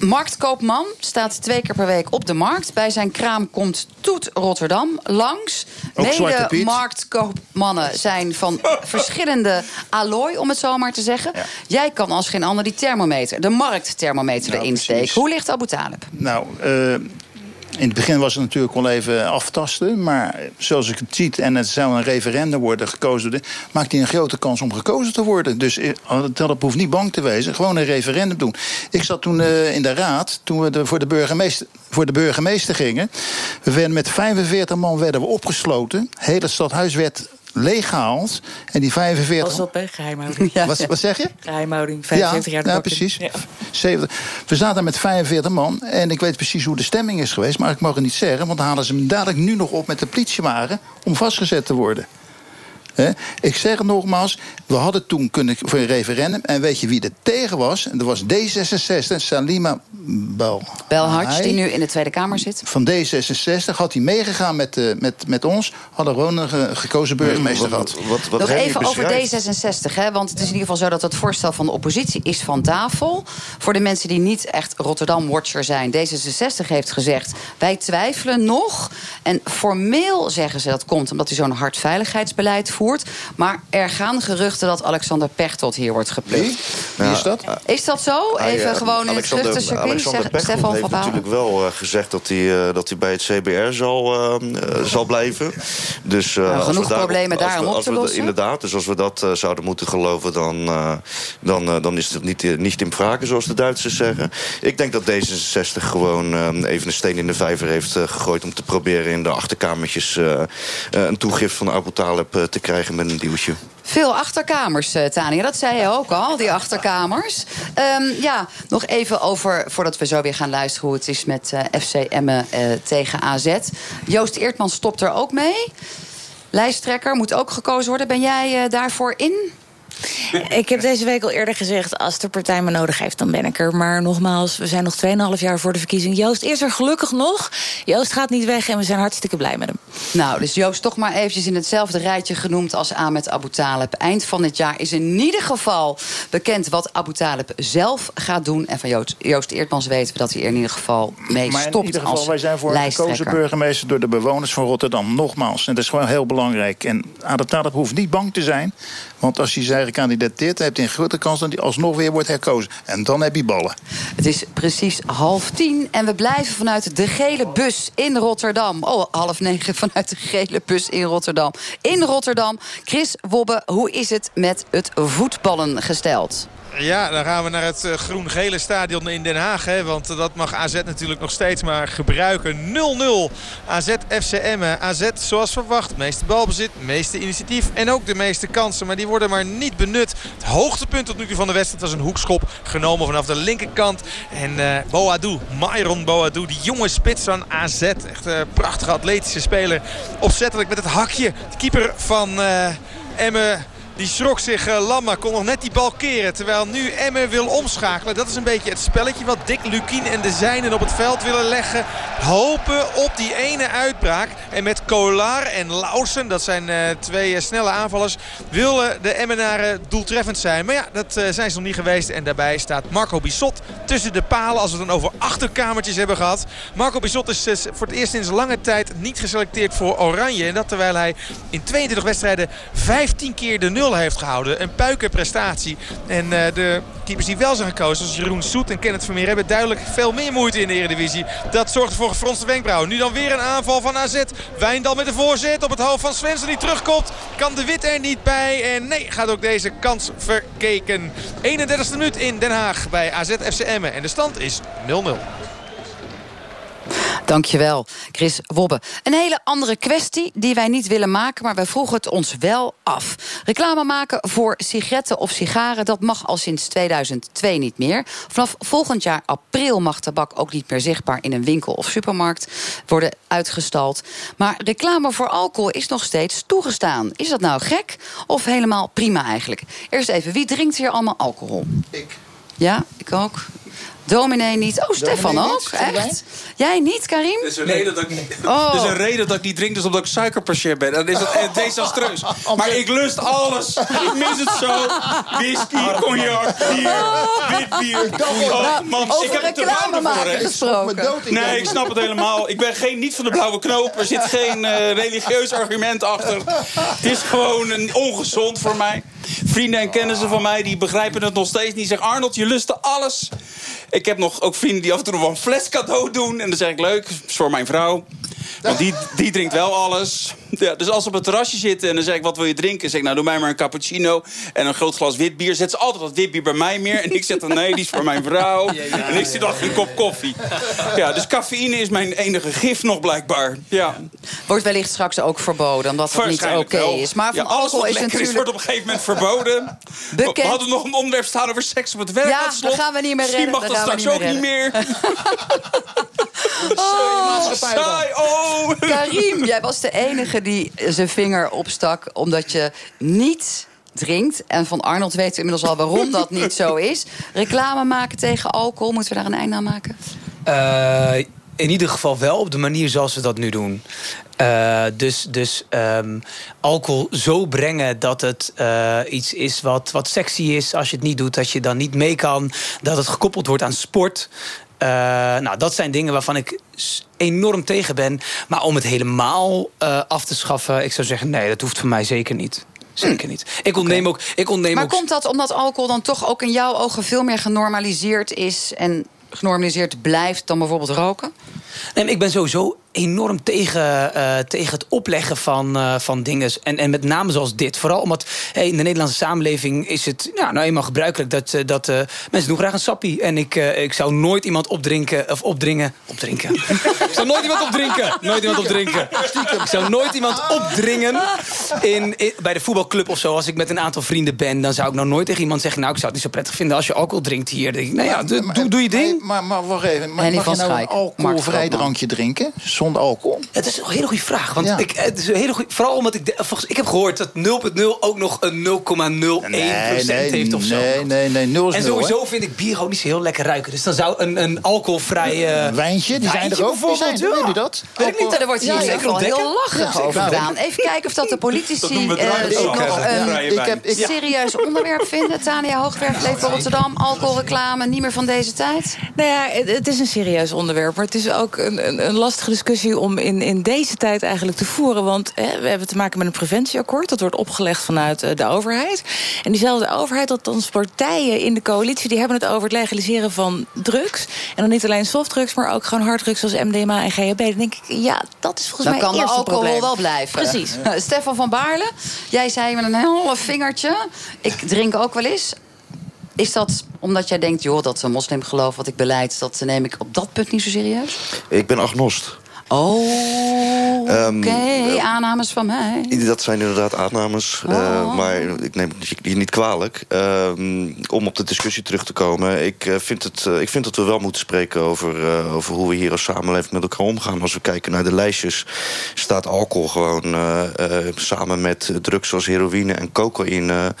Marktkoopman staat twee keer per week op de markt. Bij zijn kraam komt Toet Rotterdam langs. Mede marktkoopmannen zijn van verschillende allooi, om het zo maar te zeggen. Jij kan als geen ander die thermometer, de marktthermometer erin steken. Hoe ligt Abu Talib? Nou, eh, in het begin was het natuurlijk wel even aftasten. Maar zoals ik het zie, en het zou een referendum worden gekozen... maakt hij een grote kans om gekozen te worden. Dus eh, Talib hoeft niet bang te wezen. Gewoon een referendum doen. Ik zat toen eh, in de raad, toen we voor, de burgemeester, voor de burgemeester gingen. We werden met 45 man werden we opgesloten. Het hele stadhuis werd leeggehaald. En die 45... Pas op, hè, geheimhouding. Wat, wat zeg je? Geheimhouding, 75 jaar ja, precies. Ja. 70. We zaten met 45 man en ik weet precies hoe de stemming is geweest... maar ik mag het niet zeggen, want dan halen ze hem dadelijk nu nog op... met de politiewagen om vastgezet te worden. Ik zeg het nogmaals, we hadden toen kunnen voor een referendum... en weet je wie er tegen was? En dat was D66, Salima Bel. Belharts, die nu in de Tweede Kamer zit. Van D66 had hij meegegaan met, eh, met, met ons... hadden we gewoon een ge- gekozen burgemeester gehad. Nog even over D66, hè, want het is in ieder geval zo dat het voorstel van de oppositie is van tafel. Voor de mensen die niet echt Rotterdam-watcher zijn. D66 heeft gezegd, wij twijfelen nog. En formeel zeggen ze dat komt omdat hij zo'n hard veiligheidsbeleid voert. Gevoerd. Maar er gaan geruchten dat Alexander Pechtold hier wordt geplukt. Wie? Wie is dat? Is dat zo? Even eh, gewoon in het Pechtold Stefan heeft van natuurlijk wel eh, gezegd dat hij, eh, dat hij bij het CBR zal, eh, eh, zal blijven. Dus, eh, Nou, als we genoeg problemen daarom op te de- lossen. Inderdaad, dus als we dat eh, zouden moeten geloven... dan, eh, dan, eh, dan is het niet, eh, niet in vragen, zoals de Duitsers zeggen. Ik denk dat D66 gewoon eh, even een steen in de vijver heeft eh, gegooid... om te proberen in de achterkamertjes eh, eh, een toegift van Abu Talib eh, te krijgen met een duwtje. Veel achterkamers, eh, Tania. Dat zei je ook al, die achterkamers. Ehm, ja, nog even over, voordat we zo weer gaan luisteren... hoe het is met eh, FC Emmen eh, tegen AZ. Joost Eertman stopt er ook mee. Lijsttrekker moet ook gekozen worden. Ben jij daarvoor in? Ik heb deze week al eerder gezegd, als de partij me nodig heeft, dan ben ik er. Maar nogmaals, we zijn nog 2,5 jaar voor de verkiezing. Joost is er gelukkig nog. Joost gaat niet weg en we zijn hartstikke blij met hem. Nou, dus Joost toch maar eventjes in hetzelfde rijtje genoemd als Ahmed Abu Talib. Eind van dit jaar is in ieder geval bekend wat Abu Talib zelf gaat doen. En van Joost, Joost Eertmans weten we dat hij er in ieder geval mee Maar in stopt ieder geval, als wij zijn voor een gekozen burgemeester door de bewoners van Rotterdam. Nogmaals, en dat is gewoon heel belangrijk. En Adel Talib hoeft niet bang te zijn. Want als hij zijn eigen kandidateert, dan heeft hij een grote kans dat hij alsnog weer wordt herkozen. En dan heb je ballen. Het is precies half tien en we blijven vanuit de gele bus in Rotterdam. Oh, half negen vanuit de gele bus in Rotterdam. In Rotterdam. Chris Wobbe, hoe is het met het voetballen gesteld? Ja, dan gaan we naar het eh, groen-gele stadion in Den Haag. Hè, want eh, dat mag AZ natuurlijk nog steeds maar gebruiken. 0-0 AZ FC Emmen. AZ zoals verwacht. Meeste balbezit, meeste initiatief en ook de meeste kansen. Maar die worden maar niet benut. Het hoogtepunt tot nu toe van de wedstrijd was een hoekschop. Genomen vanaf de linkerkant. En eh Boadou, Myron Boadou, die jonge spits van AZ. Echt een prachtige atletische speler. Opzettelijk met het hakje. De keeper van eh, Emmen... Die schrok zich uh, lam, maar kon nog net die bal keren. Terwijl nu Emmen wil omschakelen. Dat is een beetje het spelletje wat Dick Lukien en de zijnen op het veld willen leggen. Hopen op die ene uitbraak. En met Kolar en Lausen, dat zijn uh, twee uh, snelle aanvallers... willen de Emmenaren doeltreffend zijn. Maar ja, dat zijn ze nog niet geweest. En daarbij staat Marco Bissot tussen de palen. Als we het dan over achterkamertjes hebben gehad. Marco Bissot is voor het eerst sinds lange tijd niet geselecteerd voor Oranje. En dat terwijl hij in 22 wedstrijden 15 keer de nul heeft gehouden. Een puikenprestatie. En uh, de keepers die wel zijn gekozen, zoals Jeroen Soet en Kenneth Vermeer... hebben duidelijk veel meer moeite in de Eredivisie. Dat zorgt voor gefronste wenkbrauwen. Nu dan weer een aanval van AZ. Wijndal met de voorzet op het hoofd van Svensson die terugkomt. Kan de Wit er niet bij. En nee, gaat ook deze kans verkeken. 31e minuut in Den Haag bij AZ FC Emmen. En de stand is 0-0. Dankjewel, Chris Wobbe. Een hele andere kwestie die wij niet willen maken... maar wij vroegen het ons wel af. Reclame maken voor sigaretten of sigaren... dat mag al sinds 2002 niet meer. Vanaf volgend jaar april mag tabak ook niet meer zichtbaar... in een winkel of supermarkt worden uitgestald. Maar reclame voor alcohol is nog steeds toegestaan. Is dat nou gek of helemaal prima eigenlijk? Eerst even, wie drinkt hier allemaal alcohol? Ik. Ja, ik ook. Dominee niet. Oh, Stefan Dominee ook? niet? Echt? Jij niet, Karim? Er is een, reden dat ik, niet- Oh. is een reden dat ik niet drink, dus omdat ik suikerpatiënt ben. Dan is het eh, desastreus. Maar ik lust alles. Ik mis het zo. Whisky, cognac, bier, wit bier. Oh, man, over ik heb het te warm voor, gesproken. Nee, ik snap het helemaal. Ik ben geen, niet van de blauwe knoop. Er zit geen eh, religieus argument achter. Het is gewoon een ongezond voor mij. Vrienden en kennissen van mij die begrijpen het nog steeds niet. Zeggen Arnold, je lustte alles. Ik heb nog ook vrienden die af en toe nog wel een fles cadeau doen. En dan zeg ik leuk, is voor mijn vrouw. Want die, die drinkt wel alles. Ja, dus als ze op het terrasje zitten en dan zeg ik, wat wil je drinken? Zeg ik, nou, doe mij maar een cappuccino en een groot glas wit bier. Zet ze altijd dat wit bier bij mij meer. En ik zeg dan, nee, die is voor mijn vrouw. En ik zit achter een kop koffie. Ja, dus cafeïne is mijn enige gif nog blijkbaar. Ja. Wordt wellicht straks ook verboden, omdat het niet oké is. Maar ja, van alles alcohol wat is lekker is, natuurlijk... wordt op een gegeven moment verboden. Bekend. We hadden nog een onderwerp staan over seks op het werk. Ja, dat gaan we niet meer Misschien redden, mag dat straks ook niet meer. Oh, Saai, oh. Karim, jij was de enige die zijn vinger opstak... omdat je niet drinkt. En van Arnold weten we inmiddels al waarom dat niet zo is. Reclame maken tegen alcohol, moeten we daar een einde aan maken? Eh, in ieder geval wel op de manier zoals we dat nu doen. Eh, dus dus ehm, alcohol zo brengen dat het eh, iets is wat, wat sexy is. Als je het niet doet, dat je dan niet mee kan. Dat het gekoppeld wordt aan sport. Eh, nou, dat zijn dingen waarvan ik enorm tegen ben. Maar om het helemaal eh, af te schaffen, ik zou zeggen: nee, dat hoeft voor mij zeker niet. Zeker niet. Ik ontneem ook... Ik ontneem Maar ook komt dat omdat alcohol dan toch ook in jouw ogen veel meer genormaliseerd is en genormaliseerd blijft dan bijvoorbeeld roken? Nee, ik ben sowieso enorm tegen, eh, tegen het opleggen van, eh, van dingen. En, en met name zoals dit. Vooral omdat hey, in de Nederlandse samenleving is het ja, nou eenmaal gebruikelijk dat, eh, dat mensen doen graag een sappie. En ik, ik zou nooit iemand opdrinken of opdringen. Opdrinken. ik zou nooit iemand opdrinken. Nooit iemand opdrinken. Ik zou nooit iemand opdringen in, in- bij de voetbalclub of zo. Als ik met een aantal vrienden ben, dan zou ik nou nooit tegen iemand zeggen. Nou, ik zou het niet zo prettig vinden als je alcohol drinkt hier. Dan denk ik, nou ja, doe, doe, doe je ding. Maar, maar wacht even. Maar mag je nou een alcoholvrij drankje drinken? Zonder alcohol? Het is een hele goede vraag. Want Ja. ik, het is een hele goeie, vooral omdat ik... de- volgens- ik heb gehoord dat 0.0 ook nog een 0,01% heeft of zo. Nee, nee, nee. Nul is En sowieso vind ik bier gewoon niet zo heel lekker ruiken. Dus dan zou een, een alcoholvrij... eh, Wijntje, die zijn er ook. Zijn er, ja. weet u dat? Weet ik niet. Daar wordt hier zeker geval heel lachig Ja, over gedaan. Even kijken of dat de politici Dat we eh, nog hè, een serieus onderwerp vinden. Tania Hoogwerf leeft bij Rotterdam. Alcoholreclame, niet meer van deze tijd. Nou ja, het, het is een serieus onderwerp. Maar het is ook een, een, een lastige discussie om in, in deze tijd eigenlijk te voeren. Want hè, we hebben te maken met een preventieakkoord. Dat wordt opgelegd vanuit eh, de overheid. En diezelfde overheid, althans partijen in de coalitie... die hebben het over het legaliseren van drugs. En dan niet alleen softdrugs, maar ook gewoon harddrugs zoals MDMA en GHB. Dan denk ik, ja, dat is volgens Dan mij kan de eerst een alcohol probleem. wel blijven. Precies. Stefan van Baarle, jij zei met een heel vingertje... ik drink ook wel eens. Is dat omdat jij denkt, joh, dat is een moslimgeloof wat ik beleid... dat neem ik op dat punt niet zo serieus? Ik ben agnost. Oh, oké. Ehm, Aannames van mij. Dat zijn inderdaad aannames, eh, Oh. maar ik neem het je niet kwalijk. Ehm, om op de discussie terug te komen. Ik, eh, vind het, eh, ik vind dat we wel moeten spreken over, eh, over hoe we hier als samenleving met elkaar omgaan. Als we kijken naar de lijstjes, staat alcohol gewoon eh, eh, samen met drugs zoals heroïne en cocaïne.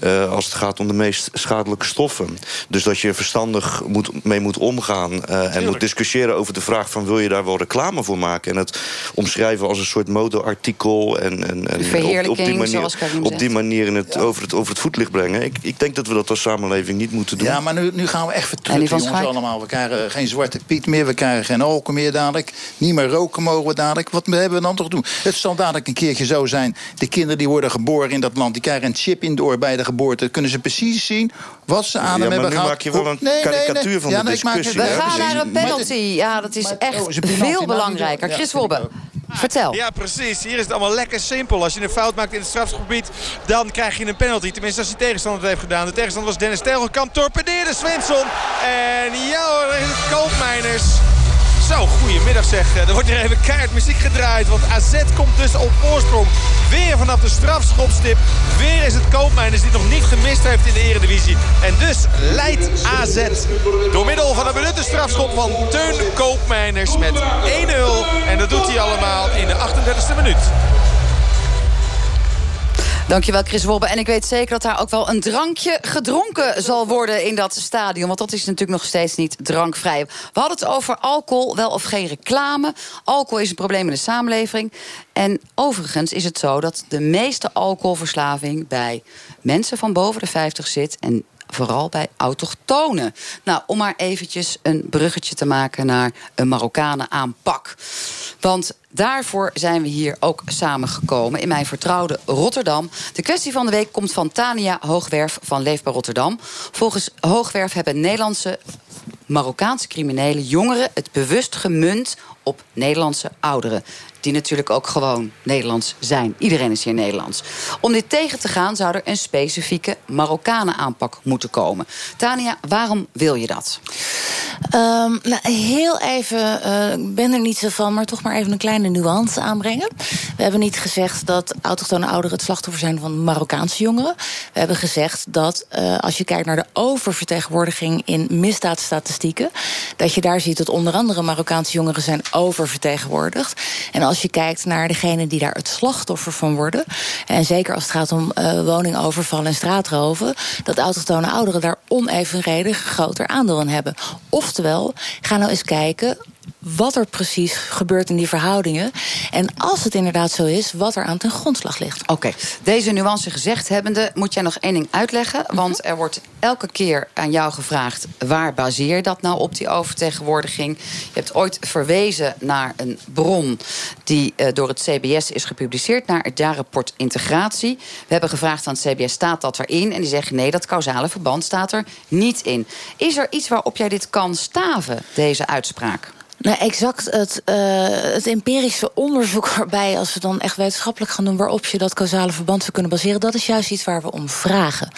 eh, als het gaat om de meest schadelijke stoffen. Dus dat je er verstandig moet, mee moet omgaan eh, en moet discussiëren over de vraag van wil je daar wel reclame voor maken. En het omschrijven als een soort modeartikel. En, en, en op, verheerlijking, op die manier, zoals Karim op die manier in het, over, het, over het voetlicht brengen. Ik, ik denk dat we dat als samenleving niet moeten doen. Ja, maar nu, nu gaan we echt En die vertrukken, van jongens, Schaik? allemaal. We krijgen geen zwarte piet meer, we krijgen geen alcohol meer dadelijk. Niet meer roken mogen we dadelijk. Wat hebben we dan toch doen? Het zal dadelijk een keertje zo zijn. De kinderen die worden geboren in dat land, die krijgen een chip in de oor bij de geboorte. Kunnen ze precies zien wat ze aan Ja, hem maar hebben nu gehad. maak je wel een karikatuur van de ik maak het- discussie, We gaan naar een penalty. Ja, dat is echt oh, is penalty, veel belangrijker. ja, Chris Wobbe, vertel. Ja, precies. Hier is het allemaal lekker simpel. Als je een fout maakt in het strafgebied, dan krijg je een penalty. Tenminste, als die tegenstander het heeft gedaan. De tegenstander was Dennis Telgekamp. Torpedeerde Svensson. En ja hoor, daar is het Koopmeiners. Zo, goedemiddag zeg. Er wordt hier even keihard muziek gedraaid. Want AZ komt dus op voorsprong. Weer vanaf de strafschopstip. Weer is het Koopmeiners die nog niet gemist heeft in de eredivisie. En dus leidt AZ door middel van een benutte strafschop van Teun Koopmeiners met 1-0. En dat doet hij allemaal in de 38e minuut. Dankjewel Chris Wobbe. En ik weet zeker dat daar ook wel een drankje gedronken zal worden in dat stadion. Want dat is natuurlijk nog steeds niet drankvrij. We hadden het over alcohol, wel of geen reclame. Alcohol is een probleem in de samenleving. En overigens is het zo dat de meeste alcoholverslaving bij mensen van boven de 50 zit. En vooral bij autochtonen. Nou, om maar eventjes een bruggetje te maken naar een Marokkanen aanpak. Want daarvoor zijn we hier ook samengekomen in mijn vertrouwde Rotterdam. De kwestie van de week komt van Tania Hoogwerf van Leefbaar Rotterdam. Volgens Hoogwerf hebben Nederlandse Marokkaanse criminelen jongeren het bewust gemunt op Nederlandse ouderen. Die natuurlijk ook gewoon Nederlands zijn. Iedereen is hier Nederlands. Om dit tegen te gaan zou er een specifieke Marokkanen aanpak moeten komen. Tania, waarom wil je dat? Ehm, nou, heel even, eh, ik ben er niet zo van, maar toch maar even een kleine nuance aanbrengen. We hebben niet gezegd dat autochtone ouderen het slachtoffer zijn van Marokkaanse jongeren. We hebben gezegd dat eh, als je kijkt naar de oververtegenwoordiging in misdaadstatistieken, dat je daar ziet dat onder andere Marokkaanse jongeren zijn oververtegenwoordigd. En als je kijkt naar degenen die daar het slachtoffer van worden, en zeker als het gaat om eh, woningovervallen en straatroven, dat autochtone ouderen daar onevenredig groter aandeel in hebben. Oftewel, ga nou eens kijken wat er precies gebeurt in die verhoudingen. En als het inderdaad zo is, wat er aan ten grondslag ligt. Oké, deze nuance gezegd hebbende, moet jij nog één ding uitleggen. Mhm. Want er wordt elke keer aan jou gevraagd: waar baseer je dat nou op, die overtegenwoordiging? Je hebt ooit verwezen naar een bron die eh, door het CBS is gepubliceerd, naar het jaarrapport Integratie. We hebben gevraagd aan het CBS: staat dat erin? En die zeggen: nee, dat causale verband staat er niet in. Is er iets waarop jij dit kan staven, deze uitspraak? Nou, exact het, uh, het empirische onderzoek waarbij, als we dan echt wetenschappelijk gaan doen, waarop je dat causale verband zou kunnen baseren, dat is juist iets waar we om vragen.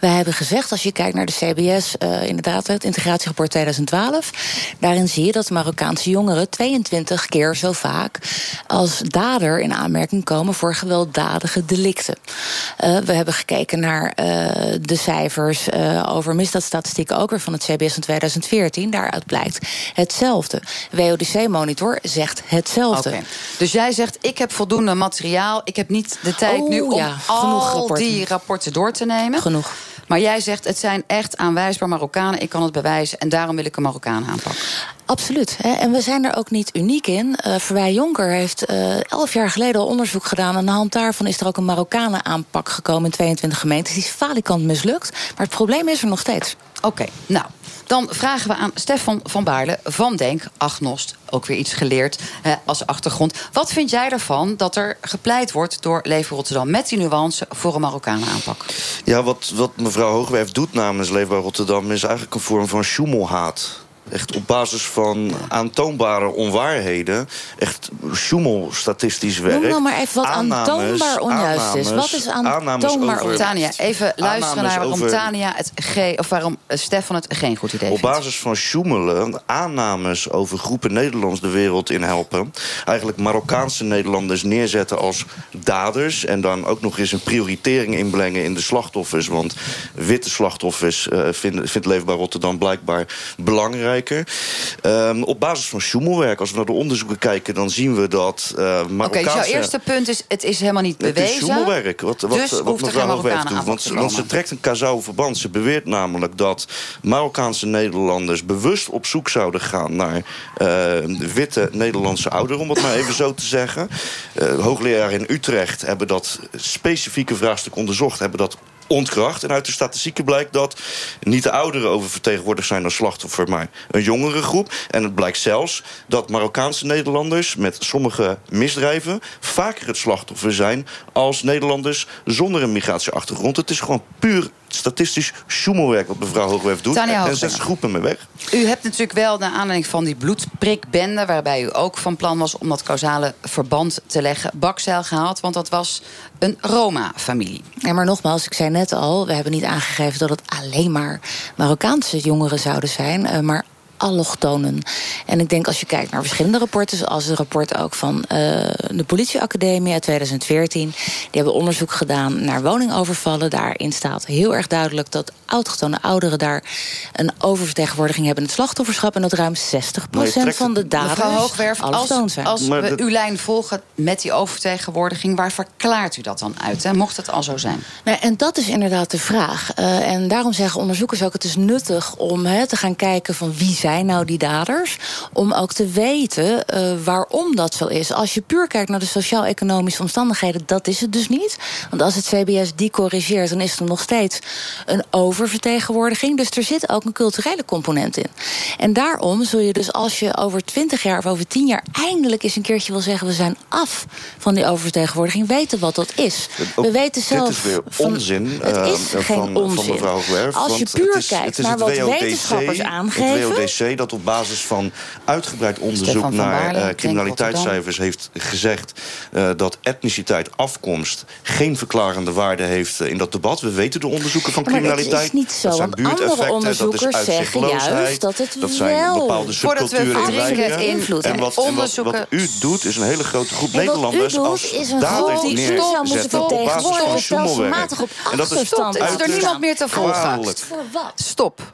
Wij hebben gezegd, als je kijkt naar de CBS, uh, inderdaad, het integratierapport 2012, daarin zie je dat Marokkaanse jongeren 22 keer zo vaak als dader in aanmerking komen voor gewelddadige delicten. Uh, we hebben gekeken naar de cijfers over misdaadstatistieken, ook weer van het CBS van 2014. Daaruit blijkt hetzelfde. WODC-monitor zegt hetzelfde. Okay. Dus jij zegt, ik heb voldoende materiaal. Ik heb niet de tijd oh, nu om ja, al rapporten. die rapporten door te nemen. Genoeg. Maar jij zegt, het zijn echt aanwijsbaar Marokkanen. Ik kan het bewijzen en daarom wil ik een Marokkaan aanpakken. Absoluut. Hè. En we zijn er ook niet uniek in. Uh, Verwij Jonker heeft uh, elf jaar geleden al onderzoek gedaan. En aan de hand daarvan is er ook een Marokkanen aanpak gekomen in 22 gemeentes. Die is falikant mislukt. Maar het probleem is er nog steeds. Oké, okay, nou, dan vragen we aan Stefan van Baarle van Denk, agnost, ook weer iets geleerd eh, als achtergrond. Wat vind jij ervan dat er gepleit wordt door Leefbaar Rotterdam met die nuance voor een Marokkanen aanpak? Ja, wat, wat mevrouw Hoogwerf doet namens Leefbaar Rotterdam is eigenlijk een vorm van sjoemelhaat echt op basis van aantoonbare onwaarheden... echt sjoemel-statistisch werk. Noem nou maar even wat aannames, aantoonbaar onjuist is. Wat is aantoonbaar over, Tania, even luisteren naar waarom over, Tania het ge, of waarom Stefan het geen goed idee Op vindt. basis van sjoemelen, aannames over groepen Nederlands de wereld in helpen... eigenlijk Marokkaanse Nederlanders neerzetten als daders... en dan ook nog eens een prioritering inbrengen in de slachtoffers. Want witte slachtoffers uh, vindt, vindt Leefbaar Rotterdam blijkbaar belangrijk. Um, op basis van sjoemelwerk, als we naar de onderzoeken kijken... dan zien we dat uh, Marokkaanse... Oké, okay, dus jouw eerste punt is, het is helemaal niet bewezen. Het is sjoemelwerk, wat, wat, dus wat mevrouw Hoogwerf doet. Want, want ze trekt een kausaal verband. Ze beweert namelijk dat Marokkaanse Nederlanders... bewust op zoek zouden gaan naar uh, witte Nederlandse ouderen... om het maar even zo te zeggen. Uh, hoogleraren in Utrecht hebben dat specifieke vraagstuk onderzocht... hebben dat ontkracht. En uit de statistieken blijkt dat niet de ouderen oververtegenwoordigd zijn als slachtoffer, maar een jongere groep. En het blijkt zelfs dat Marokkaanse Nederlanders met sommige misdrijven vaker het slachtoffer zijn als Nederlanders zonder een migratieachtergrond. Het is gewoon puur statistisch sjoemelwerk wat mevrouw Hoogwerf doet. En zet ze groepen mee weg. U hebt natuurlijk wel, naar aanleiding van die bloedprikbende... waarbij u ook van plan was om dat causale verband te leggen... bakzeil gehaald, want dat was een Roma-familie. Ja, maar nogmaals, ik zei net al... we hebben niet aangegeven dat het alleen maar Marokkaanse jongeren zouden zijn... Uh, maar allochtonen. En ik denk als je kijkt naar verschillende rapporten... zoals het rapport ook van uh, de politieacademie uit 2014... die hebben onderzoek gedaan naar woningovervallen. Daarin staat heel erg duidelijk dat autochtone ouderen... daar een oververtegenwoordiging hebben in het slachtofferschap... en dat ruim 60% van de daders Mevrouw Hoogwerf, allochtoon als, zijn. als Maar we uw lijn volgen met die oververtegenwoordiging... waar verklaart u dat dan uit, hè? mocht het al zo zijn? Nou, en dat is inderdaad de vraag. Uh, en daarom zeggen onderzoekers ook... het is nuttig om he, te gaan kijken van wie zijn nou die daders... om ook te weten uh, waarom dat zo is. Als je puur kijkt naar de sociaal-economische omstandigheden... dat is het dus niet. Want als het CBS die corrigeert... dan is er nog steeds een oververtegenwoordiging. Dus er zit ook een culturele component in. En daarom zul je dus als je over 20 jaar of over 10 jaar... eindelijk eens een keertje wil zeggen... we zijn af van die oververtegenwoordiging... weten wat dat is. Ook we weten zelf... Dit is weer van- onzin Het uh, is geen van, onzin. van mevrouw. Als je puur het is, kijkt het is naar wat wetenschappers aangeven... Dat op basis van uitgebreid onderzoek van naar Baarle, uh, criminaliteitscijfers heeft gezegd uh, dat etniciteit, afkomst geen verklarende waarde heeft uh, in dat debat. We weten de onderzoeken van maar criminaliteit. is niet zo, dat zijn buurteffecten, dat is uitzichtloosheid, dat het dat zijn wel- bepaalde subculturen in wijken. invloed En wat, en wat, u doet is een hele grote groep Nederlanders doet, als daders neerzetten op basis van En dat is is er niemand meer te volgen? kwalijk. Voor wat? Stop.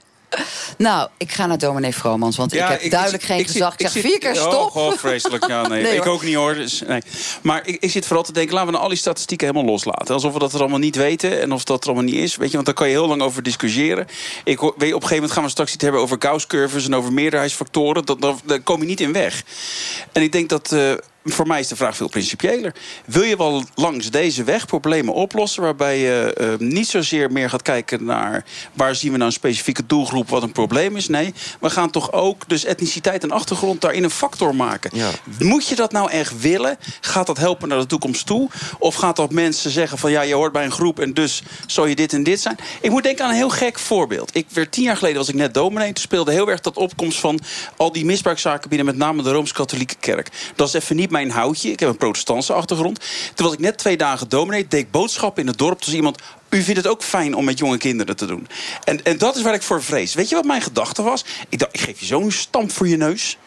Nou, ik ga naar dominee Vromans, want ik heb duidelijk geen gezag. Ik, zeg vier keer Oh, stop. goh, vreselijk. Ja, nee, Nee, ik hoor. ook niet hoor. Dus, nee. Maar ik, ik zit vooral te denken, laten we nou al die statistieken helemaal loslaten. Alsof we dat er allemaal niet weten en of dat er allemaal niet is. Weet je, want daar kan je heel lang over discussiëren. Ik, weet op een gegeven moment gaan we straks iets hebben over Gauss-curves en over meerderheidsfactoren. Dat, dat, daar kom je niet in weg. En ik denk dat. eh, voor mij is de vraag veel principiëler. Wil je wel langs deze weg problemen oplossen... waarbij je eh, niet zozeer meer gaat kijken naar... waar zien we nou een specifieke doelgroep wat een probleem is? Nee, we gaan toch ook dus etniciteit en achtergrond daarin een factor maken. Moet je dat nou echt willen? Gaat dat helpen naar de toekomst toe? Of gaat dat mensen zeggen van... ja, je hoort bij een groep en dus zou je dit en dit zijn? Ik moet denken aan een heel gek voorbeeld. Ik werd tien jaar geleden, was ik net dominee... toen speelde heel erg dat opkomst van al die misbruikzaken... binnen met name de Rooms-Katholieke Kerk. Dat is even niet mijn houtje. Ik heb een protestantse achtergrond. Toen was ik net twee dagen dominee, deed boodschappen in het dorp. Dus iemand, u vindt het ook fijn om met jonge kinderen te doen. En, en dat is waar ik voor vrees. Weet je wat mijn gedachte was? Ik dacht, ik geef je zo'n stamp voor je neus.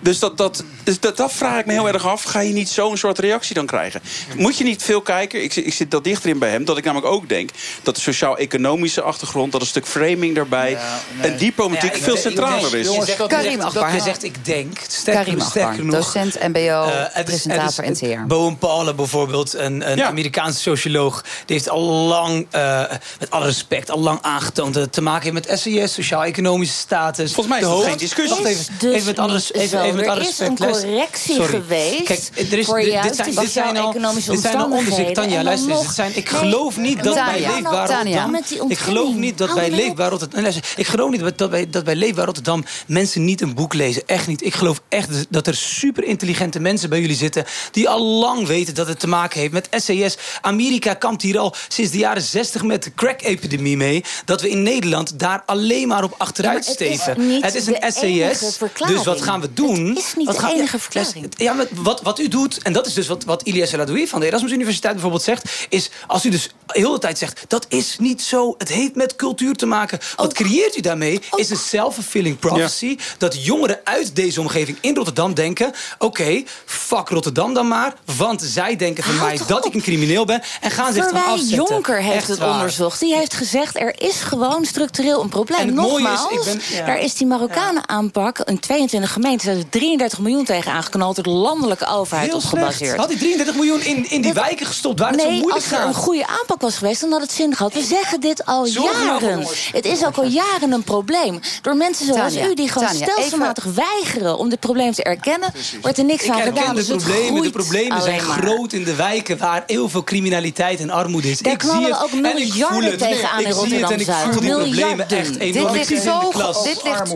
Dus, dat, dat, dus dat, dat vraag ik me heel erg af. Ga je niet zo'n soort reactie dan krijgen? Moet je niet veel kijken? Ik, zit- ik zit dat dichterin bij hem. Dat ik namelijk ook denk dat de sociaal-economische achtergrond... dat een stuk framing daarbij en diplomatiek veel centraler is. Zegt, dat, Karim je zegt, Akbar. ik denk. Sterker, Karim sterker docent MBO, Eh, het is- presentator het is- NTR. Bowen Paula bijvoorbeeld, een, een Amerikaanse socioloog... die heeft al lang, eh, met alle respect, al lang aangetoond... dat het te maken heeft met SES, sociaal-economische status. Volgens mij is dat geen discussie. Wacht even, Dus even met alle, niet even, Er is een correctie Sorry. geweest Kijk, er is, voor dit, zijn, dit zijn al, dit zijn al omstandigheden. Tanja, luister eens. zijn, ik geloof niet dat bij Leefbaar. Rotterdam... Ik geloof niet dat bij. Leefbaar Rotterdam... Ik geloof niet dat bij, dat bij Leefbaar Rotterdam mensen niet een boek lezen. Echt niet. Ik geloof echt dat er super intelligente mensen bij jullie zitten... die al lang weten dat het te maken heeft met SES. Amerika kampt hier al sinds de jaren 60 met de crack-epidemie mee... dat we in Nederland daar alleen maar op achteruit Ja, maar het is steven. niet het is een SES. Dus wat gaan we doen? Het is niet Wat de enige ja, verklaring. Ja, maar wat, wat u doet, en dat is dus wat, wat Ilias Eladoui van de Erasmus Universiteit bijvoorbeeld zegt... is als u dus heel de tijd zegt, dat is niet zo, het heeft met cultuur te maken. Wat creëert u daarmee is een self-fulfilling prophecy... dat jongeren uit deze omgeving in Rotterdam denken... oké, fuck Rotterdam dan maar, want zij denken van mij dat ik een crimineel ben... en gaan zich dan afzetten. Jonker heeft Echt het waar. onderzocht. Die heeft gezegd, er is gewoon structureel een probleem. En is, Nogmaals, ik ben- ja. daar is die Marokkanen aanpak... in 22 gemeenten, is 33 miljoen tegen aangeknald... door de landelijke overheid Heel op slecht. gebaseerd. Had die 33 miljoen in, in die wijken gestopt waar het zo moeilijk als er gaat? een goede aanpak was geweest, dan had het zin gehad. We zeggen dit al Zorg nou jaren. Het is ook al jaren een probleem. Door mensen zoals u die gewoon stelselmatig weigeren... om dit probleem te erkennen, wordt er niks Ik aan gedaan. de Dus het problemen. De problemen zijn maar. groot in de wijken waar heel veel criminaliteit en armoede is. Daar ik zie het ook en ik voel miljarden tegenaan ik in zie het en ik voel die problemen Miljarden. echt Dit enorm. Dit Ik ligt,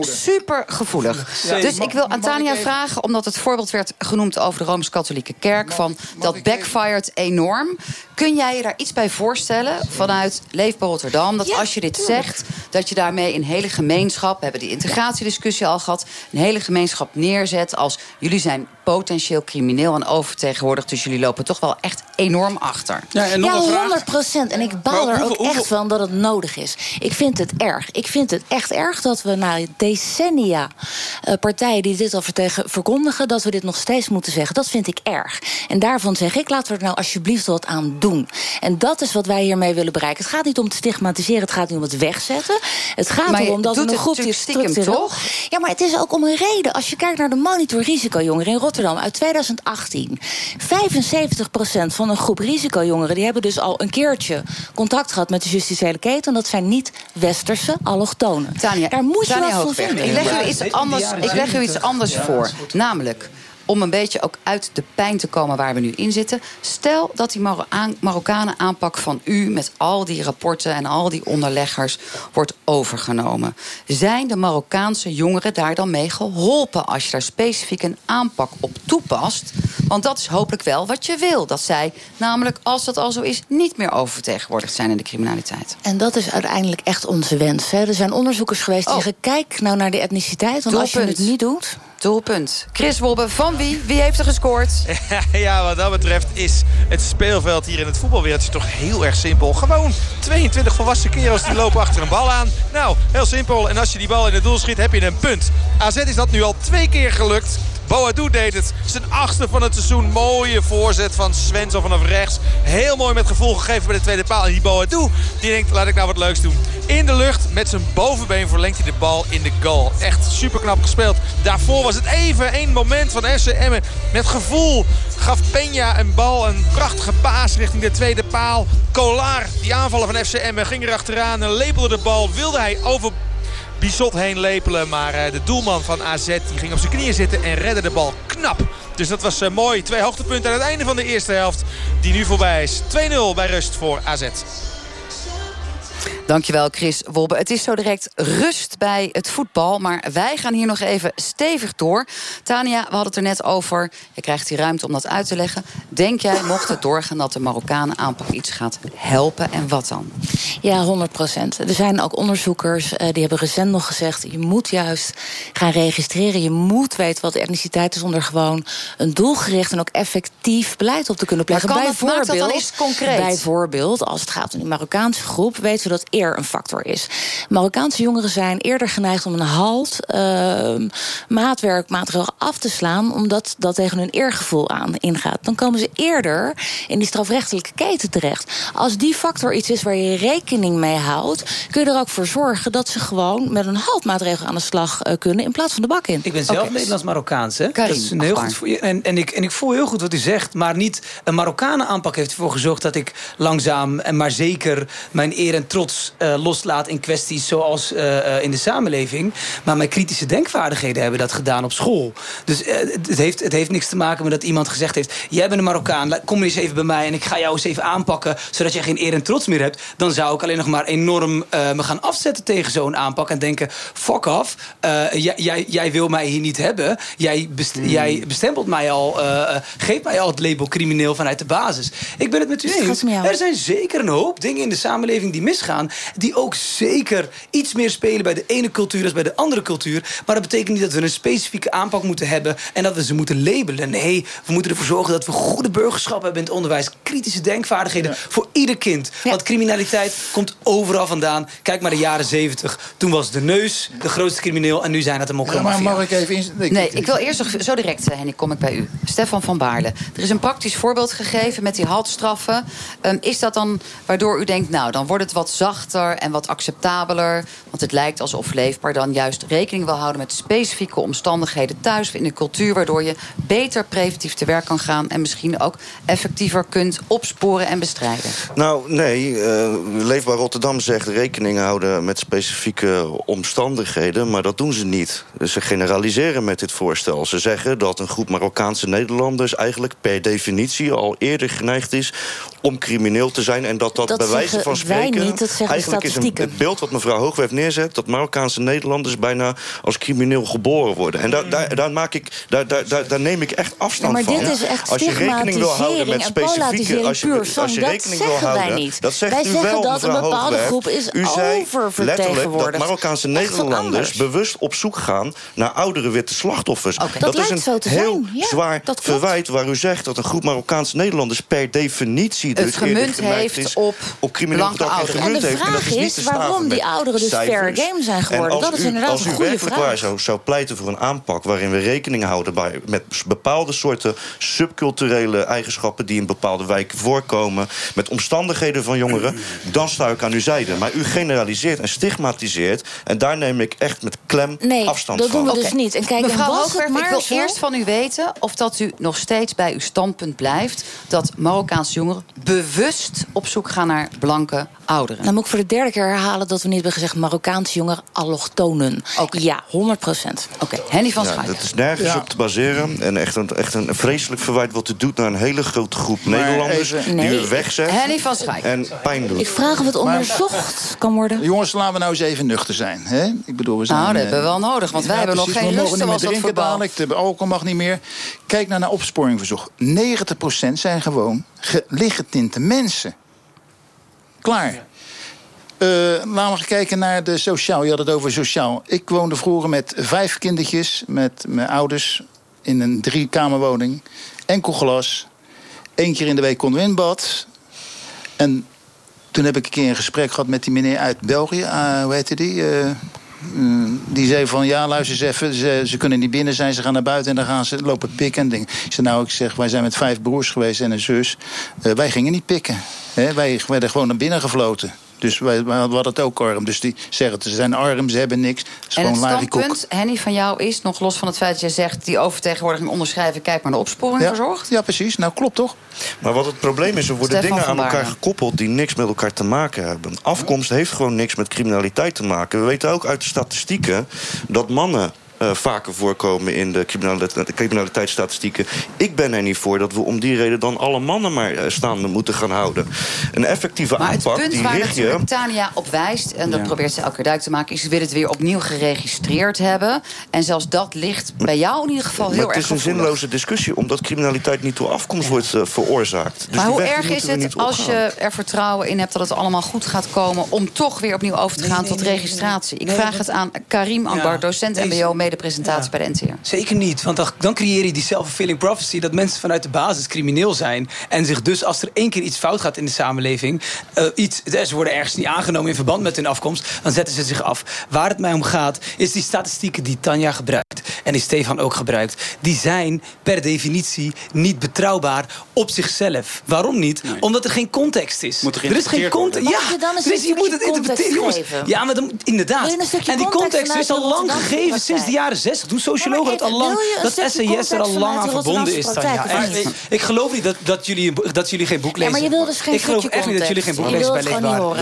de super gevoelig. Dus ik wil aan even- vragen, omdat het voorbeeld werd genoemd over de Rooms-Katholieke Kerk, van dat backfired enorm. Kun jij je daar iets bij voorstellen vanuit Leefbaar Rotterdam? Dat als je dit zegt, dat je daarmee een hele gemeenschap, we hebben die integratiediscussie al gehad, een hele gemeenschap neerzet als jullie zijn potentieel crimineel en overtegenwoordigd, dus jullie lopen toch wel echt enorm achter. Ja, en nog Ja, een vraag. 100 procent. En ik baal er ook echt van dat het nodig is. Ik vind het erg. Ik vind het echt erg dat we na decennia eh, partijen die dit al verkondigen, dat we dit nog steeds moeten zeggen. Dat vind ik erg. En daarvan zeg ik, laten we er nou alsjeblieft wat aan doen. En dat is wat wij hiermee willen bereiken. Het gaat niet om te stigmatiseren, het gaat niet om het wegzetten. Het gaat Maar erom dat we een groep die stiekem toch? Ja, maar het is ook om een reden. Als je kijkt naar de monitor risicojongeren in Rotterdam uit 2018. 75% van een groep risicojongeren... die hebben dus al een keertje contact gehad met de justitiële keten. Dat zijn niet westerse allochtonen. Tanja, Daar moet je wat van Hoogberg, vinden. Ik leg u iets anders, ik leg u iets 70. anders Voor. Namelijk, om een beetje ook uit de pijn te komen waar we nu in zitten. Stel dat die Marokkanen aanpak van u met al die rapporten en al die onderleggers wordt overgenomen. Zijn de Marokkaanse jongeren daar dan mee geholpen als je daar specifiek een aanpak op toepast? Want dat is hopelijk wel wat je wil. Dat zij, namelijk als dat al zo is, niet meer oververtegenwoordigd zijn in de criminaliteit. En dat is uiteindelijk echt onze wens. Hè. Er zijn onderzoekers geweest die Oh. zeggen... kijk nou naar de etniciteit, want als je het niet doet... Doelpunt. Chris Wobbe, van wie? Wie heeft er gescoord? Ja, wat dat betreft is het speelveld hier in het voetbalwereldje toch heel erg simpel. Gewoon 22 volwassen kerels die lopen achter een bal aan. Nou, heel simpel. En als je die bal in het doel schiet, heb je een punt. AZ is dat nu al twee keer gelukt. Boadu deed het. Zijn achtste van het seizoen. Mooie voorzet van Svensson vanaf rechts. Heel mooi met gevoel gegeven bij de tweede paal. En die Boadu, die denkt, laat ik nou wat leuks doen. In de lucht, met zijn bovenbeen verlengt hij de bal in de goal. Echt super knap gespeeld. Daarvoor was het even één moment van FC Emmen. Met gevoel gaf Peña een bal. Een prachtige paas richting de tweede paal. Kolar, die aanvaller van FC Emmen, ging er achteraan. En lepelde de bal. Wilde hij over Bizot heen lepelen. Maar eh, de doelman van AZ die ging op zijn knieën zitten en redde de bal knap. Dus dat was eh, mooi. Twee hoogtepunten aan het einde van de eerste helft. Die nu voorbij is. 2-0 bij rust voor AZ. Dankjewel Chris Wobbe. Het is zo direct rust bij het voetbal. Maar wij gaan hier nog even stevig door. Tania, we hadden het er net over. Je krijgt die ruimte om dat uit te leggen. Denk jij, mocht het doorgaan, dat de Marokkanen aanpak iets gaat helpen? En wat dan? Ja, 100 procent. Er zijn ook onderzoekers uh, die hebben recent nog gezegd... je moet juist gaan registreren. Je moet weten wat de etniciteit is... om er gewoon een doelgericht en ook effectief beleid op te kunnen. Maar kan bijvoorbeeld, dat dan eens concreet? Bijvoorbeeld, als het gaat om die Marokkaanse groep... weten dat eer een factor is. Marokkaanse jongeren zijn eerder geneigd om een halt, uh, maatwerk, maatregel af te slaan, omdat dat tegen hun eergevoel aan ingaat. Dan komen ze eerder in die strafrechtelijke keten terecht. Als die factor iets is waar je rekening mee houdt, kun je er ook voor zorgen dat ze gewoon met een haltmaatregel aan de slag uh, kunnen in plaats van de bak in. Ik ben zelf okay. Nederlands-Marokkaans, hè? Dat is een heel goed voor je. En, en, ik, en ik voel heel goed wat u zegt, maar niet een Marokkanen aanpak heeft ervoor gezorgd dat ik langzaam en maar zeker mijn eer en trots uh, loslaat in kwesties zoals uh, in de samenleving. Maar mijn kritische denkvaardigheden hebben dat gedaan op school. Dus uh, het, heeft, het heeft niks te maken met dat iemand gezegd heeft... jij bent een Marokkaan, kom eens even bij mij... en ik ga jou eens even aanpakken, zodat je geen eer en trots meer hebt. Dan zou ik alleen nog maar enorm me gaan afzetten tegen zo'n aanpak... en denken, fuck off, jij, jij, jij, wil mij hier niet hebben. Jij, best, mm. jij bestempelt mij al, geeft mij al het label crimineel vanuit de basis. Ik ben het met u eens. Er zijn zeker een hoop dingen in de samenleving die misgaan... die ook zeker iets meer spelen bij de ene cultuur als bij de andere cultuur. Maar dat betekent niet dat we een specifieke aanpak moeten hebben en dat we ze moeten labelen. Nee, we moeten ervoor zorgen dat we goede burgerschap hebben in het onderwijs. Kritische denkvaardigheden ja. voor ieder kind. Ja. Want criminaliteit komt overal vandaan. Kijk maar de jaren zeventig. Toen was de neus de grootste crimineel en nu zijn het de mokkelmafia. Ja, maar mag ik even... In... Nee, nee, ik wil eerst nog zo direct, Henny, kom ik bij u. Stefan van Baarle. Er is een praktisch voorbeeld gegeven met die haltstraffen. Um, is dat dan waardoor u denkt, nou, dan wordt het wat zachter en wat acceptabeler. Want het lijkt alsof leefbaar dan juist rekening wil houden met specifieke omstandigheden thuis in de cultuur. Waardoor je beter preventief te werk kan gaan en misschien ook effectiever kunt opsporen en bestrijden. Nou, nee. Uh, Leefbaar Rotterdam zegt rekening houden met specifieke omstandigheden. Maar dat doen ze niet. Ze generaliseren met dit voorstel. Ze zeggen dat een groep Marokkaanse Nederlanders eigenlijk per definitie al eerder geneigd is om crimineel te zijn. En dat dat, dat bij wijze van spreken. Wij niet, dat zeggen eigenlijk is een, het beeld wat mevrouw Hoogwerf neerzet, dat Marokkaanse Nederlanders bijna als crimineel geboren worden. En daar, daar, daar, maak ik, daar, daar, daar neem ik echt afstand ja, maar van. Dit is echt als je rekening wil houden met specifieke. Als je, als je rekening wil houden. Niet. Dat zegt wij u zeggen wel, dat een bepaalde Hoogwerf. groep is u zei letterlijk dat Marokkaanse Nederlanders bewust op zoek gaan naar oudere witte slachtoffers. Okay. Dat, dat is een zo te heel zijn. Ja, zwaar verwijt waar u zegt dat een groep Marokkaanse Nederlanders per definitie het dus gemunt heeft is op, op crimineel gedrag de heeft. En dat vraag is waarom die ouderen dus fair game zijn En geworden. als Dat is u- inderdaad als een u goede werkelijk vraag. waar zou, zou pleiten voor een aanpak waarin we rekening houden bij, met bepaalde soorten subculturele eigenschappen die in bepaalde wijken voorkomen, met omstandigheden van jongeren, dan sta ik aan uw zijde. Maar u generaliseert en stigmatiseert en daar neem ik echt met klem Nee, afstand dat van. doen we dus niet. En kijk, en Mevrouw Hoogwerf, ik wil zo- eerst van u weten of dat u nog steeds bij uw standpunt blijft dat Marokkaanse jongeren bewust op zoek gaan naar blanke ouderen. Dan moet ik voor de derde keer herhalen dat we niet hebben gezegd Marokkaanse jongeren allochtonen. Ja, 100 procent. Oké, Henny van Ja, Schaik. dat is nergens Ja. op te baseren. En echt een, echt een vreselijk verwijt wat u doet naar een hele grote groep Nederlanders even- die Nee. u wegzet Henny van Schaik. en pijn doet. Ik vraag of het onderzocht kan worden. Jongens, laten we nou eens even nuchter zijn. Hè? Ik bedoel, we zijn, Nou, dat eh, hebben we wel nodig, want wij ja, hebben nog geen zoals meer dat drinken voetbal. dadelijk, de alcohol mag niet meer. Kijk naar naar opsporingverzoek. 90% zijn gewoon ge- lichtgetinte mensen. Klaar. Eh, laten we kijken naar de sociaal. Je had het over sociaal. Ik woonde vroeger met vijf kindertjes, met mijn ouders, in een driekamerwoning. Enkel glas. Eén keer in de week konden we in bad. En toen heb ik een keer een gesprek gehad met die meneer uit België. Ah, hoe heette die? Eh, die zei van ja, luister eens even, ze, ze kunnen niet binnen zijn, ze gaan naar buiten en dan gaan ze lopen pikken en dingen. Ik zei nou, ik zeg, wij zijn met vijf broers geweest en een zus. Wij gingen niet pikken. Hè, wij werden gewoon naar binnen gefloten. Dus wij, wij hadden het ook arm. Dus die zeggen, ze zijn arm, ze hebben niks. Het is En het standpunt, Henny, van jou is, nog los van het feit dat jij zegt... die overtegenwoordiging onderschrijven, kijk maar naar opsporing Ja, verzorgd. ja, precies. Nou, klopt toch? Maar wat het probleem is, er worden Stefan dingen aan elkaar gekoppeld die niks met elkaar te maken hebben. Afkomst heeft gewoon niks met criminaliteit te maken. We weten ook uit de statistieken dat mannen. Eh, vaker voorkomen in de criminaliteit, criminaliteitsstatistieken. Ik ben er niet voor dat we om die reden dan alle mannen maar eh, staande moeten gaan houden. Een effectieve Maar het aanpak punt die waar richt je. Tania op wijst... en dat Ja. probeert ze elke keer duidelijk te maken... is ze wil het weer opnieuw geregistreerd hebben. En zelfs dat ligt bij jou in ieder geval heel Maar het erg is een gevoelig. zinloze discussie, omdat criminaliteit niet door afkomst wordt eh, veroorzaakt. Dus maar hoe erg is het als opgaan. je er vertrouwen in hebt dat het allemaal goed gaat komen... om toch weer opnieuw over te gaan tot registratie? Ik Nee, vraag het aan Karim Ambar, Ja, docent MBO, mede-presentatie Ja. bij de NTR. Zeker niet, want dan, dan creëer je die self-fulfilling prophecy... dat mensen vanuit de basis crimineel zijn... en zich dus, als er één keer iets fout gaat in de samenleving... eh, iets, ze worden ergens niet aangenomen in verband met hun afkomst... dan zetten ze zich af. Waar het mij om gaat, is die statistieken die Tanja gebruikt... en die Stefan ook gebruikt... die zijn per definitie niet betrouwbaar op zichzelf. Waarom niet? Omdat er geen context is. Moet er er is geen context. Ja, je dan dus een je moet het stukje context interpreteren? Ja, maar dan, inderdaad. En die context context is al lang gegeven sinds praktijk? Jaren 60. Doen sociologen het al lang. Dat SAS er al lang aan verbonden is. Ik, geloof niet dat, dat, jullie, dat jullie geen boek lezen. maar je wil dus geen Ik geloof echt niet dat jullie geen boek lezen bij Leefbaar.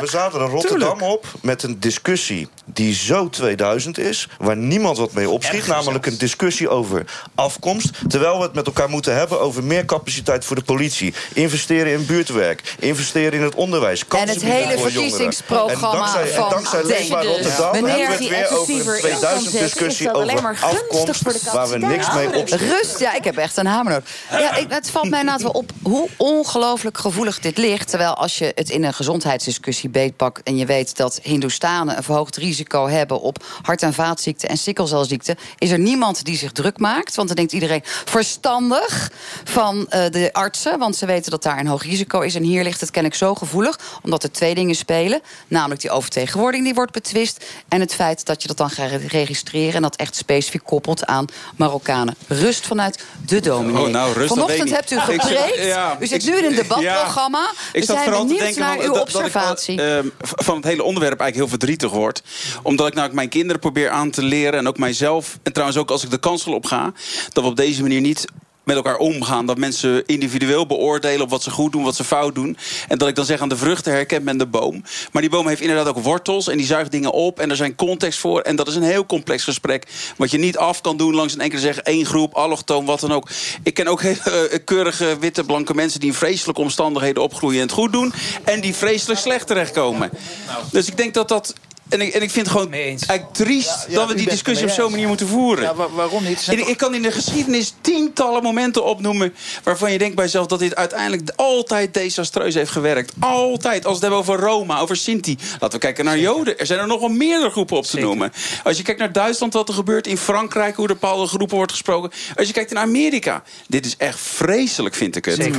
We zaten, er Rotterdam op met een discussie die zo 2000 is, waar niemand wat mee opschiet, namelijk een discussie over afkomst, terwijl we het met elkaar moeten hebben over meer capaciteit voor de politie, investeren in buurtwerk, investeren in het onderwijs, En het hele voor jongeren. verkiezingsprogramma en dankzij, en van dankzij Leefbaar Denk. Rotterdam Meneer, hebben we het die weer over een excessiever 2000 is discussie dat alleen over maar gunstig afkomst, voor de waar we niks mee opschieten. Rust, ja, ik heb echt een hamer nodig. Ja, ik, het valt mij inderdaad wel op hoe ongelooflijk gevoelig dit ligt. Terwijl als je het in een gezondheidsdiscussie beetpakt... en je weet dat Hindoestanen een verhoogd risico hebben... op hart- en vaatziekten en sikkelcelziekten... is er niemand die zich druk maakt. Want dan denkt iedereen verstandig van eh, de artsen... want ze weten dat daar een hoog risico is. En hier ligt het kennelijk zo gevoelig... omdat er twee dingen spelen. Namelijk die overtegenwoordiging die wordt betwist... en het feit dat je dat dan gaat registreren... en dat echt specifiek koppelt aan Marokkanen. Rust vanuit de dominee. Oh, nou, rust, Vanochtend hebt u. Ik gepreekt. ja, u zit ik- nu in een ja. debatprogramma. Ik zat zijn vooral te denken naar uw dat, dat ik observatie. ehm, van het hele onderwerp eigenlijk heel verdrietig word. Omdat ik nou mijn kinderen probeer aan te leren... en ook mijzelf, en trouwens ook als ik de kansel op ga... dat we op deze manier niet met elkaar omgaan. Dat mensen individueel beoordelen op wat ze goed doen, wat ze fout doen. En dat ik dan zeg aan de vruchten herkent men de boom. Maar die boom heeft inderdaad ook wortels en die zuigt dingen op. En er zijn context voor. En dat is een heel complex gesprek. Wat je niet af kan doen langs een enkele zeggen één groep, allochtoon, wat dan ook. Ik ken ook hele eh, keurige, witte, blanke mensen die in vreselijke omstandigheden opgroeien en het goed doen. En die vreselijk slecht terechtkomen. Dus ik denk dat dat. En ik, en ik vind het gewoon eigenlijk triest Ja, ja, dat we die discussie op zo'n manier moeten voeren. Ja, wa- waarom niet? En ik, ik kan in de geschiedenis tientallen momenten opnoemen... waarvan je denkt bij jezelf dat dit uiteindelijk altijd desastreus heeft gewerkt. Altijd. Als we het hebben over Roma, over Sinti. Laten we kijken naar Joden. Er zijn er nog wel meerdere groepen op te noemen. Als je kijkt naar Duitsland, wat er gebeurt. In Frankrijk, hoe er bepaalde groepen wordt gesproken. Als je kijkt naar Amerika. Dit is echt vreselijk, vind ik het.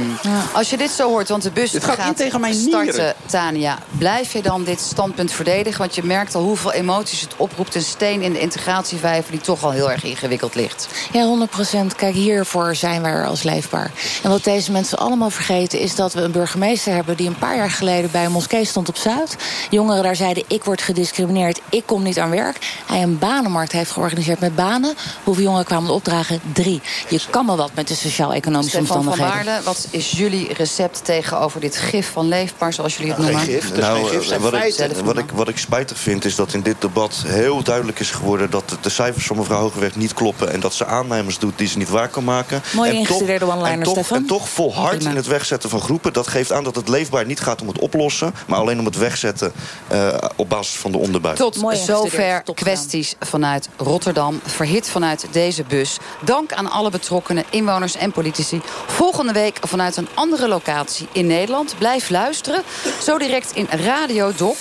Als je dit zo hoort, want de bus Dit gaat in tegen mijn starten, nieren. Tania. Blijf je dan dit standpunt verdedigen? Want je merkt al hoeveel emoties het oproept. Een steen in de integratievijver die toch al heel erg ingewikkeld ligt. Ja, 100 procent. Kijk, hiervoor zijn wij er als leefbaar. En wat deze mensen allemaal vergeten is dat we een burgemeester hebben... die een paar jaar geleden bij een moskee stond op Zuid. Jongeren daar zeiden, ik word gediscrimineerd, ik kom niet aan werk. Hij een banenmarkt heeft georganiseerd met banen. Hoeveel jongeren kwamen er opdragen? Drie. Je kan maar wat met de sociaal-economische Stefan van omstandigheden. Baarle, wat is jullie recept tegenover dit gif van leefbaar, zoals jullie het Nou, noemen? geen gif, Nou, eh, wat, ik, wat, ik, wat ik spijtig vind is dat in dit debat heel duidelijk is geworden... dat de, cijfers van mevrouw Hogeweg niet kloppen... en dat ze aannemers doet die ze niet waar kan maken. Mooi en ingestudeerde toch, one-liner, en toch, Stefan. en toch volhard in het wegzetten van groepen. Dat geeft aan dat het leefbaar niet gaat om het oplossen... maar alleen om het wegzetten eh, op basis van de onderbuik. Tot Mooi zover kwesties vanuit Rotterdam. Verhit vanuit deze bus. Dank aan alle betrokkenen, inwoners en politici. Volgende week vanuit een andere locatie in Nederland. Blijf luisteren. Zo direct in Radio Doc.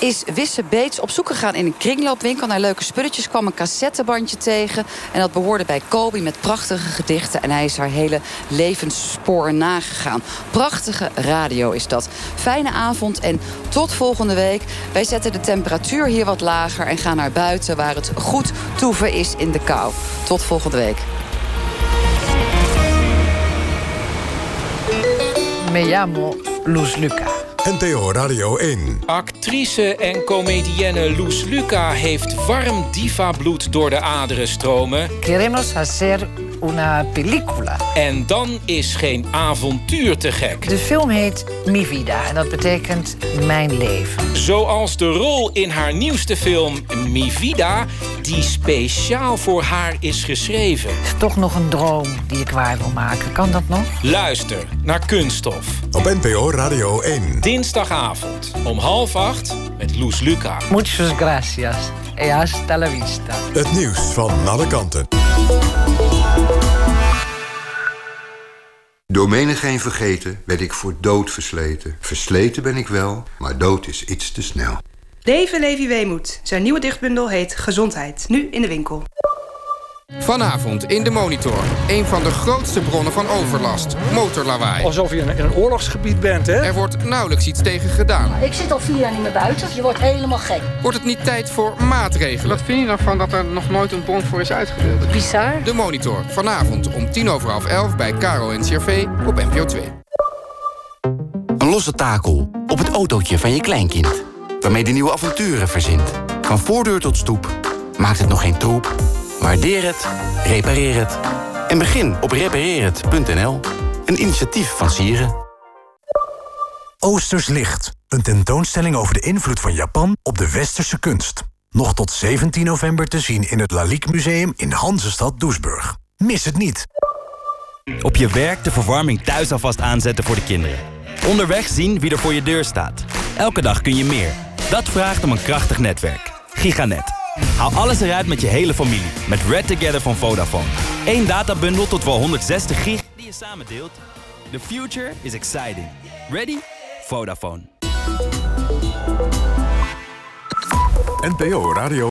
is Wisse Beets op zoek gegaan in een kringloopwinkel naar leuke spulletjes. Kwam een cassettebandje tegen. En dat behoorde bij Kobi met prachtige gedichten. En hij is haar hele levensspoor nagegaan. Prachtige radio is dat. Fijne avond en tot volgende week. Wij zetten de temperatuur hier wat lager en gaan naar buiten waar het goed toeven is in de kou. Tot volgende week. Me llamo Luz Luca. NTO Radio 1. Actrice en comedienne Luz Luca heeft warm diva-bloed door de aderen stromen. Queremos hacer una película. En dan is geen avontuur te gek. De film heet Mi Vida en dat betekent mijn leven. Zoals de rol in haar nieuwste film Mi Vida, die speciaal voor haar is geschreven. Is toch nog een droom die ik waar wil maken. Kan dat nog? Luister naar Kunststof. Op NPO Radio 1. Dinsdagavond om half acht met Loes Luca. Muchas gracias. E hasta la vista. Het nieuws van alle kanten. Door menigeen vergeten werd ik voor dood versleten. Versleten ben ik wel, maar dood is iets te snel. Leven Levi Weemoed. Zijn nieuwe dichtbundel heet Gezondheid. Nu in de winkel. Vanavond in de Monitor. Een van de grootste bronnen van overlast. Motorlawaai. Alsof je in een oorlogsgebied bent, hè? Er wordt nauwelijks iets tegen gedaan. Ik zit al vier jaar niet meer buiten. Je wordt helemaal gek. Wordt het niet tijd voor maatregelen? Wat vind je ervan dat er nog nooit een bon voor is uitgedeeld? Bizar. De Monitor. Vanavond om tien over half elf bij Caro en CRV op NPO 2. Een losse takel op het autootje van je kleinkind. Waarmee de nieuwe avonturen verzint. Van voordeur tot stoep. Maakt het nog geen troep? Waardeer het, repareer het. En begin op repareerhet.nl. Een initiatief van Sieren. Oosters Licht. Een tentoonstelling over de invloed van Japan op de westerse kunst. Nog tot 17 november te zien in het Lalique Museum in Hansestad Doesburg. Mis het niet. Op je werk de verwarming thuis alvast aanzetten voor de kinderen. Onderweg zien wie er voor je deur staat. Elke dag kun je meer. Dat vraagt om een krachtig netwerk. Giganet. Haal alles eruit met je hele familie. Met Red Together van Vodafone. Eén databundel tot wel 160 gig die je samen deelt. The future is exciting. Ready? Vodafone. NPO Radio